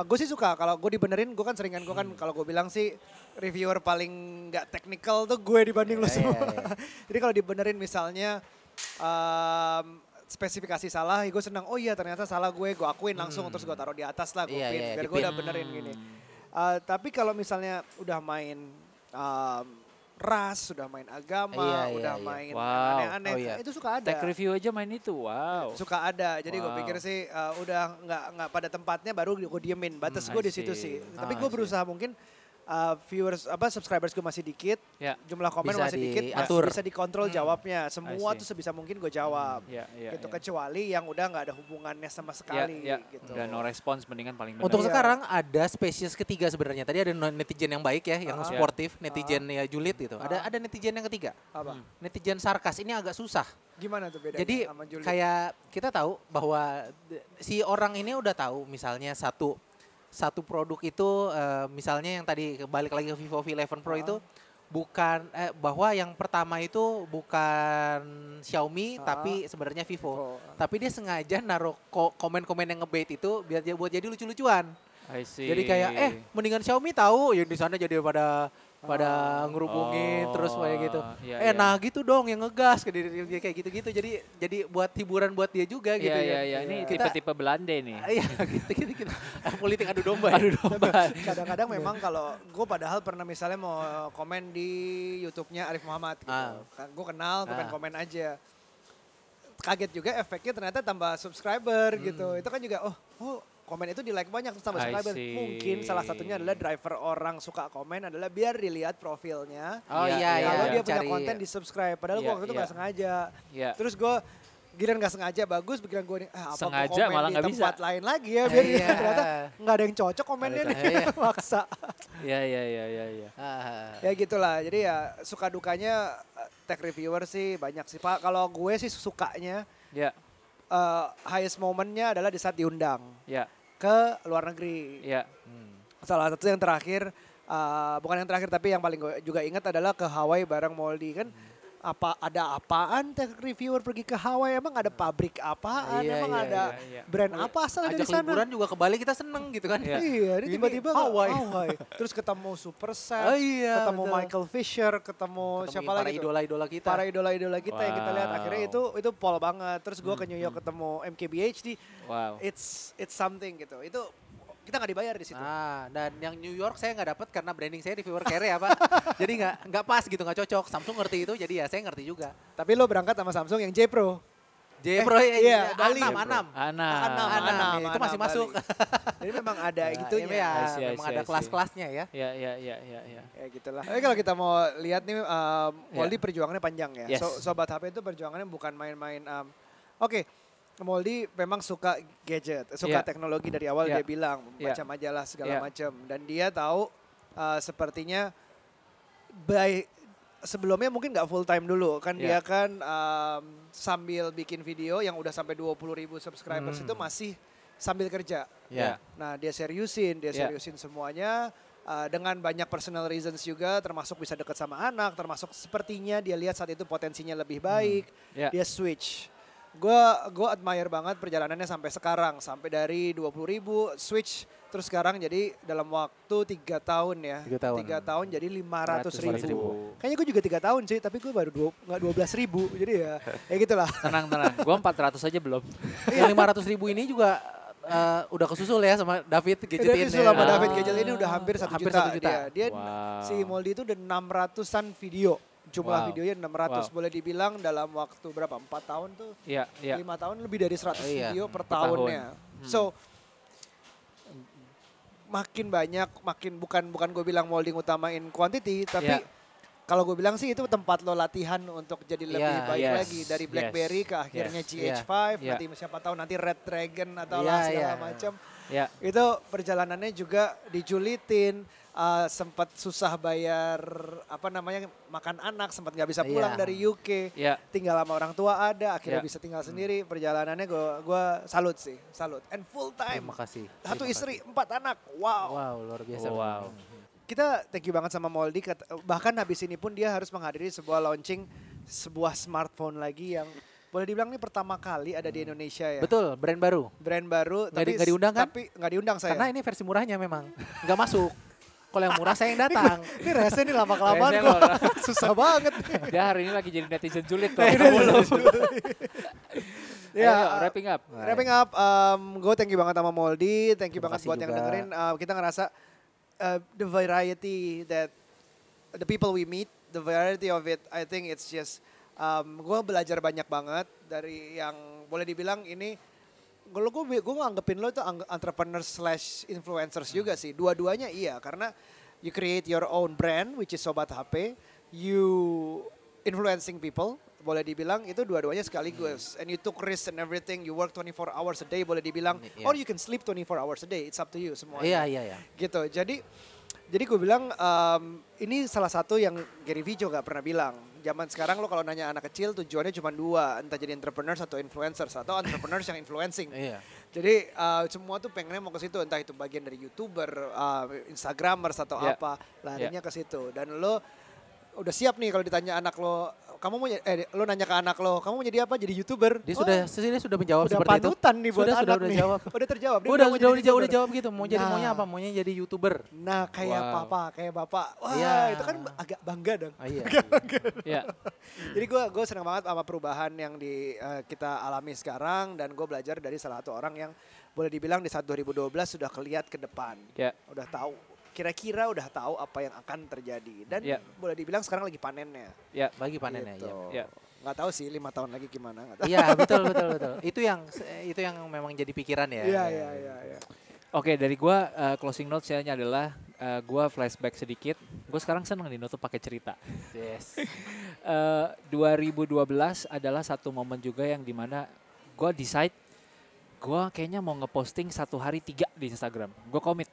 gue sih suka kalau gue dibenerin gue kan seringan gue kan kalau gue bilang sih reviewer paling nggak teknikal tuh gue dibanding lo Iya, semua. iya, iya. Jadi kalau dibenerin misalnya em, spesifikasi salah, gue senang. Oh iya ternyata salah gue, gue akuin langsung terus gue taruh di atas lah, gue Iya, pin iya, biar gue udah benerin gini. Uh, tapi kalau misalnya udah main um, ras, sudah main agama, Iya, iya, udah iya. main Wow. aneh-aneh, Oh, iya. itu suka ada. Tech review aja main itu, wow. Suka ada. Jadi gue Wow. pikir sih uh, udah nggak nggak pada tempatnya baru gue diemin. Batas Hmm, gue di situ sih. Tapi Ah, gue berusaha mungkin uh, viewers apa subscribers gue masih dikit, Ya, jumlah komen Bisa masih dikit, masih diatur. bisa dikontrol Hmm. jawabnya. Semua tuh sebisa mungkin gue jawab. ya, ya. gitu ya. kecuali yang udah nggak ada hubungannya sama Ya, sekali ya. gitu. Udah no response mendingan paling benar. Untuk Iya. sekarang ada spesies ketiga sebenarnya. Tadi ada netizen yang baik ya, yang Ah. sportif, netizen ya julid gitu. Ada Ah. ada netizen yang ketiga. Apa? Hmm. Netizen sarkas ini agak susah. Gimana tuh bedanya Jadi sama kayak kita tahu bahwa si orang ini udah tahu misalnya satu satu produk itu eh, misalnya yang tadi balik lagi ke Vivo V11 Pro Ah. itu bukan eh, bahwa yang pertama itu bukan Xiaomi Ah. tapi sebenarnya Vivo. Oh. Tapi dia sengaja naruh ko- komen-komen yang ngebait itu biar dia buat jadi lucu-lucuan. Jadi kayak eh mendingan Xiaomi tahu yang di sana jadi pada pada ngerubungin terus kayak gitu. Oh, iya, eh iya. nah gitu dong yang ngegas kayak dia- dia kayak gitu-gitu. Jadi jadi buat hiburan buat dia juga gitu Iya, ya. iya, iya. Ini tipe-tipe Belanda nih. Iya gitu gitu gitu. Politik adu domba. ya. Aduh domba. Kadang-kadang memang kalau gue padahal pernah misalnya mau komen di YouTube-nya Arif Muhammad gitu. Ah. Gue kenal, gue pengen Ah. komen aja. Kaget juga efeknya ternyata tambah subscriber Hmm. gitu. Itu kan juga oh, oh komen itu di like banyak terus tambah I subscriber. Mungkin salah satunya adalah driver orang suka komen adalah biar dilihat profilnya. Oh Iya, iya iya. Kalau dia punya cari- konten di subscribe. Padahal gue Iya, waktu itu iya. gak sengaja. Ya. Terus gue giliran gak sengaja bagus, pikiran gue nih, ah, apa Sengaja komen malah di nggak tempat bisa. lain lagi ya, biar Iya. ternyata nggak ada yang cocok komennya nih, maksa. Ya, ya, ya, ya, ya. Ya gitulah, jadi ya suka dukanya eh, tech reviewer sih banyak sih Pak. Kalau gue sih sukanya Ya, eh, highest momennya adalah di saat diundang ya, ke luar negeri. ya. hmm. Salah satu yang terakhir, eh, bukan yang terakhir tapi yang paling gue juga ingat adalah ke Hawaii bareng Moldy kan. Apa ada apaan tech reviewer pergi ke Hawaii? Emang ada pabrik apaan? Iya, Emang iya, ada iya, iya. brand apa asal dari Ajak sana? liburan juga ke Bali kita seneng gitu kan. Iya. Iya, ini tiba-tiba Hawaii. Hawaii. Terus ketemu Super Set, Oh iya, ketemu betul. Michael Fisher, ketemu, Ketemu siapa para lagi tuh? idola-idola kita. Para idola-idola kita yang kita lihat akhirnya Wow. itu itu pol banget. Terus gue ke New York ketemu MKBHD, Wow. it's it's something gitu. Itu kita nggak dibayar di situ. Ah, dan yang New York saya nggak dapat karena branding saya di viewer care ya pak. jadi nggak nggak pas gitu, nggak cocok. Samsung ngerti itu, jadi ya saya ngerti juga. Tapi lo berangkat sama Samsung yang J Pro. J Eh, Pro ya, iya, Bali. Anam. Anam. Anam. Anam, Anam, Anam, itu masih Anam, masuk. Jadi memang ada Ya, itunya. ini ya, I see, I memang see, ada I see. kelas-kelasnya ya. Ya, ya, ya, ya, ya. Ya gitulah. Tapi kalau kita mau lihat nih, um, Moldy perjuangannya panjang ya. Yes. So- Sobat HP itu perjuangannya bukan main-main. um, Oke, Moldy memang suka gadget, suka Iya. teknologi dari awal Iya. dia bilang, Iya. baca majalah segala Iya. macam. Dan dia tahu uh, sepertinya by sebelumnya mungkin nggak full time dulu kan Iya. dia kan um, sambil bikin video yang udah sampai 20 ribu subscribers Hmm. itu masih sambil kerja. Ya. Nah dia seriusin, dia Ya. seriusin semuanya uh, dengan banyak personal reasons juga, termasuk bisa dekat sama anak, termasuk sepertinya dia lihat saat itu potensinya lebih baik, Ya. dia switch. Gue gue admire banget perjalanannya sampai sekarang, sampai dari 20 ribu switch, terus sekarang jadi dalam waktu tiga tahun ya, Tiga tahun. Tiga tahun jadi 500 ribu. 500 ribu. Kayaknya gue juga tiga tahun sih, tapi gue baru dua, nggak 12 ribu, jadi ya, ya gitulah. Tenang, tenang. Gua 400 aja belum. yang 500 ribu ini juga eh, udah kesusul ya sama David gadget Jadi ini. selama Ah. David Gejel ini udah hampir satu Hampir juta. satu juta. Dia, dia Wow. si Moldy itu udah 600-an video. Jumlah Wow. videonya 600 Wow. boleh dibilang dalam waktu berapa? 4 tahun tuh. Iya, iya. 5 tahun lebih dari 100 Iya, video per per tahun. tahunnya. So makin banyak, makin bukan bukan gue bilang molding utamain quantity, tapi Iya. kalau gue bilang sih itu tempat lo latihan untuk jadi lebih Iya, baik yes, lagi dari yes, BlackBerry ke akhirnya yes, GH5, iya. nanti siapa tahu nanti Red Dragon atau Iya, lah segala iya. macam. Ya. Itu perjalanannya juga dijulitin, uh, sempat susah bayar apa namanya makan anak, sempat nggak bisa pulang Iya. dari UK, Ya. tinggal sama orang tua ada, akhirnya Iya. bisa tinggal sendiri. Perjalanannya gue gua salut sih, salut. And full time, Terima kasih. satu Terima istri, kasih. empat anak, wow. Wow, luar biasa. Oh, wow. Kita thank you banget sama Moldy, kat- bahkan habis ini pun dia harus menghadiri sebuah launching sebuah smartphone lagi yang boleh dibilang ini pertama kali ada di Indonesia ya. Betul, brand baru. Brand baru, Nggak di- tapi nggak diundang kan? Tapi nggak diundang saya. Karena ini versi murahnya memang nggak masuk. Kalau yang murah saya yang datang. Ini rese nih lama kelamaan Rese kok. Susah banget. Dia hari ini lagi jadi netizen julid tuh. Ya, wrapping up. Wrapping up, um, gue thank you banget sama Moldy, thank you Terima banget buat yang dengerin. Uh, kita ngerasa uh, the variety that the people we meet, the variety of it, I think it's just um, gue belajar banyak banget dari yang boleh dibilang ini kalau gue gue nganggepin lo itu entrepreneur slash influencers juga sih. Dua-duanya iya karena you create your own brand which is sobat HP you influencing people boleh dibilang itu dua-duanya sekaligus. And you took risk and everything you work 24 hours a day boleh dibilang. Iya. or you can sleep 24 hours a day it's up to you semuanya. Iya iya iya. gitu. Jadi jadi gue bilang em, ini salah satu yang Gary Vee juga pernah bilang zaman sekarang lo kalau nanya anak kecil tujuannya cuma dua. Entah jadi entrepreneurs atau influencers atau entrepreneurs yang influencing. Iya. jadi eh, semua tuh pengennya mau ke situ. Entah itu bagian dari youtuber eh, instagramers atau Ya. apa larinya ke situ. Dan lo udah siap nih kalau ditanya anak lo kamu mau eh lo nanya ke anak lo kamu mau jadi apa jadi youtuber Dia Oh, sudah dia sudah menjawab udah seperti itu. panutan nih buat sudah, anak sudah, udah nih. jawab. udah terjawab Dia udah udah udah jawab, udah jawab gitu. Mau jadi maunya Nah. apa? Maunya jadi youtuber. Nah kayak Wow. papa, kayak bapak. Wah Iya. itu kan agak bangga dong. Ah, iya. Ya, Jadi gue gue senang banget sama perubahan yang di eh, kita alami sekarang dan gue belajar dari salah satu orang yang boleh dibilang di saat 2012 sudah kelihat ke depan. ya, Udah tahu kira-kira udah tahu apa yang akan terjadi dan Ya. boleh dibilang sekarang lagi panennya. ya. Bagi panennya Gitu. ya. Ya. Nggak tahu sih lima tahun lagi gimana. nggak tahu. Iya betul betul betul. Itu yang itu yang memang jadi pikiran ya. Iya iya iya. iya. Oke, dari gua eh, closing notes saya adalah eh, gua flashback sedikit. Gue sekarang seneng dinutup pakai cerita. Yes. Eh, 2012 adalah satu momen juga yang di mana gue decide gue kayaknya mau ngeposting satu hari tiga di Instagram. Gue komit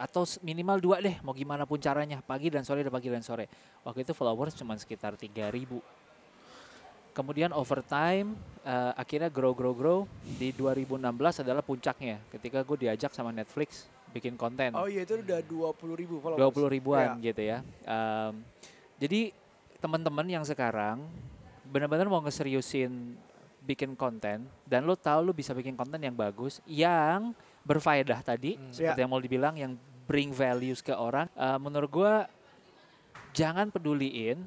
atau minimal dua deh, mau gimana pun caranya pagi dan sore dan pagi dan sore. Waktu itu followers cuma sekitar 3000 Kemudian over time eh, akhirnya grow grow grow di 2016 adalah puncaknya ketika gue diajak sama Netflix bikin konten. Oh iya itu udah 20 ribu followers. dua puluh ribuan Iya. gitu ya. Em, jadi teman-teman yang sekarang benar-benar mau ngeseriusin bikin konten dan lo tahu lo bisa bikin konten yang bagus, yang berfaedah tadi Hmm. seperti Iya. yang mau dibilang yang bring values ke orang. Eh, menurut gua jangan peduliin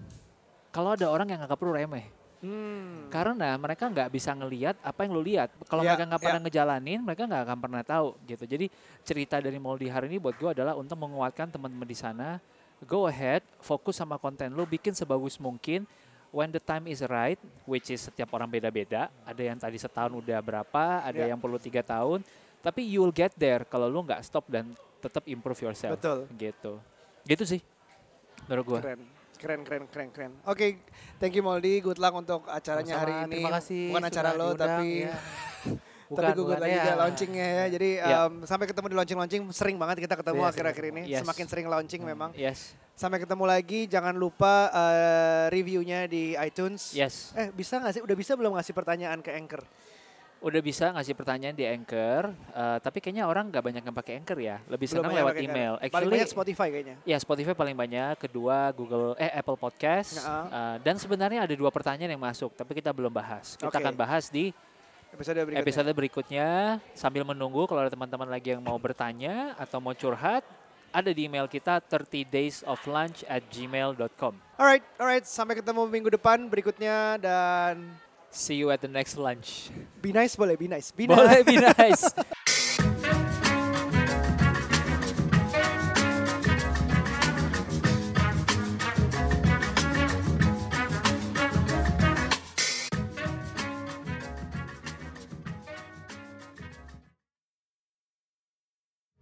kalau ada orang yang nggak perlu remeh. Hmm. Karena mereka nggak bisa ngelihat apa yang lo lihat. Kalau Ya, mereka nggak ya. pernah ngejalanin, mereka nggak akan pernah tahu gitu. Jadi cerita dari Moldi hari ini buat gue adalah untuk menguatkan teman-teman di sana. Go ahead, fokus sama konten lo, bikin sebagus mungkin. When the time is right, which is setiap orang beda-beda. Ada yang tadi setahun udah berapa, ada Ya. yang perlu tiga tahun. Tapi you will get there kalau lo nggak stop dan tetap improve yourself. Betul. Gitu. Gitu sih, menurut gue. Keren. Keren, keren, keren, keren. Oke, thank you Moldi. Good luck untuk acaranya hari Sama-sama, ini. Terima kasih. Bukan acara lo, diundang, tapi ya. tapi gugur lagi ya. launchingnya ya. Jadi Ya. em, sampai ketemu di launching-launching. Sering banget kita ketemu Iya, akhir-akhir ini. Yes. Semakin sering launching memang. Yes, Sampai ketemu lagi. Jangan lupa eh, reviewnya di iTunes. yes. Eh bisa nggak sih? Udah bisa belum ngasih pertanyaan ke Anchor? Udah bisa ngasih pertanyaan di Anchor, eh, tapi kayaknya orang nggak banyak yang pakai Anchor ya, lebih Belum senang lewat email. Anchor. Paling banyak Spotify kayaknya. ya Spotify paling banyak, kedua Google eh Apple Podcast, Nah, eh, dan sebenarnya ada dua pertanyaan yang masuk, tapi kita belum bahas. Kita Oke. akan bahas di Episode berikutnya. episode berikutnya sambil menunggu kalau ada teman-teman lagi yang mau bertanya atau mau curhat, ada di email kita 30 days of lunch at gmail.com. Alright, alright. Sampai ketemu minggu depan berikutnya dan See you at the next lunch. be nice boleh, be nice. Be nice. Boleh be nice.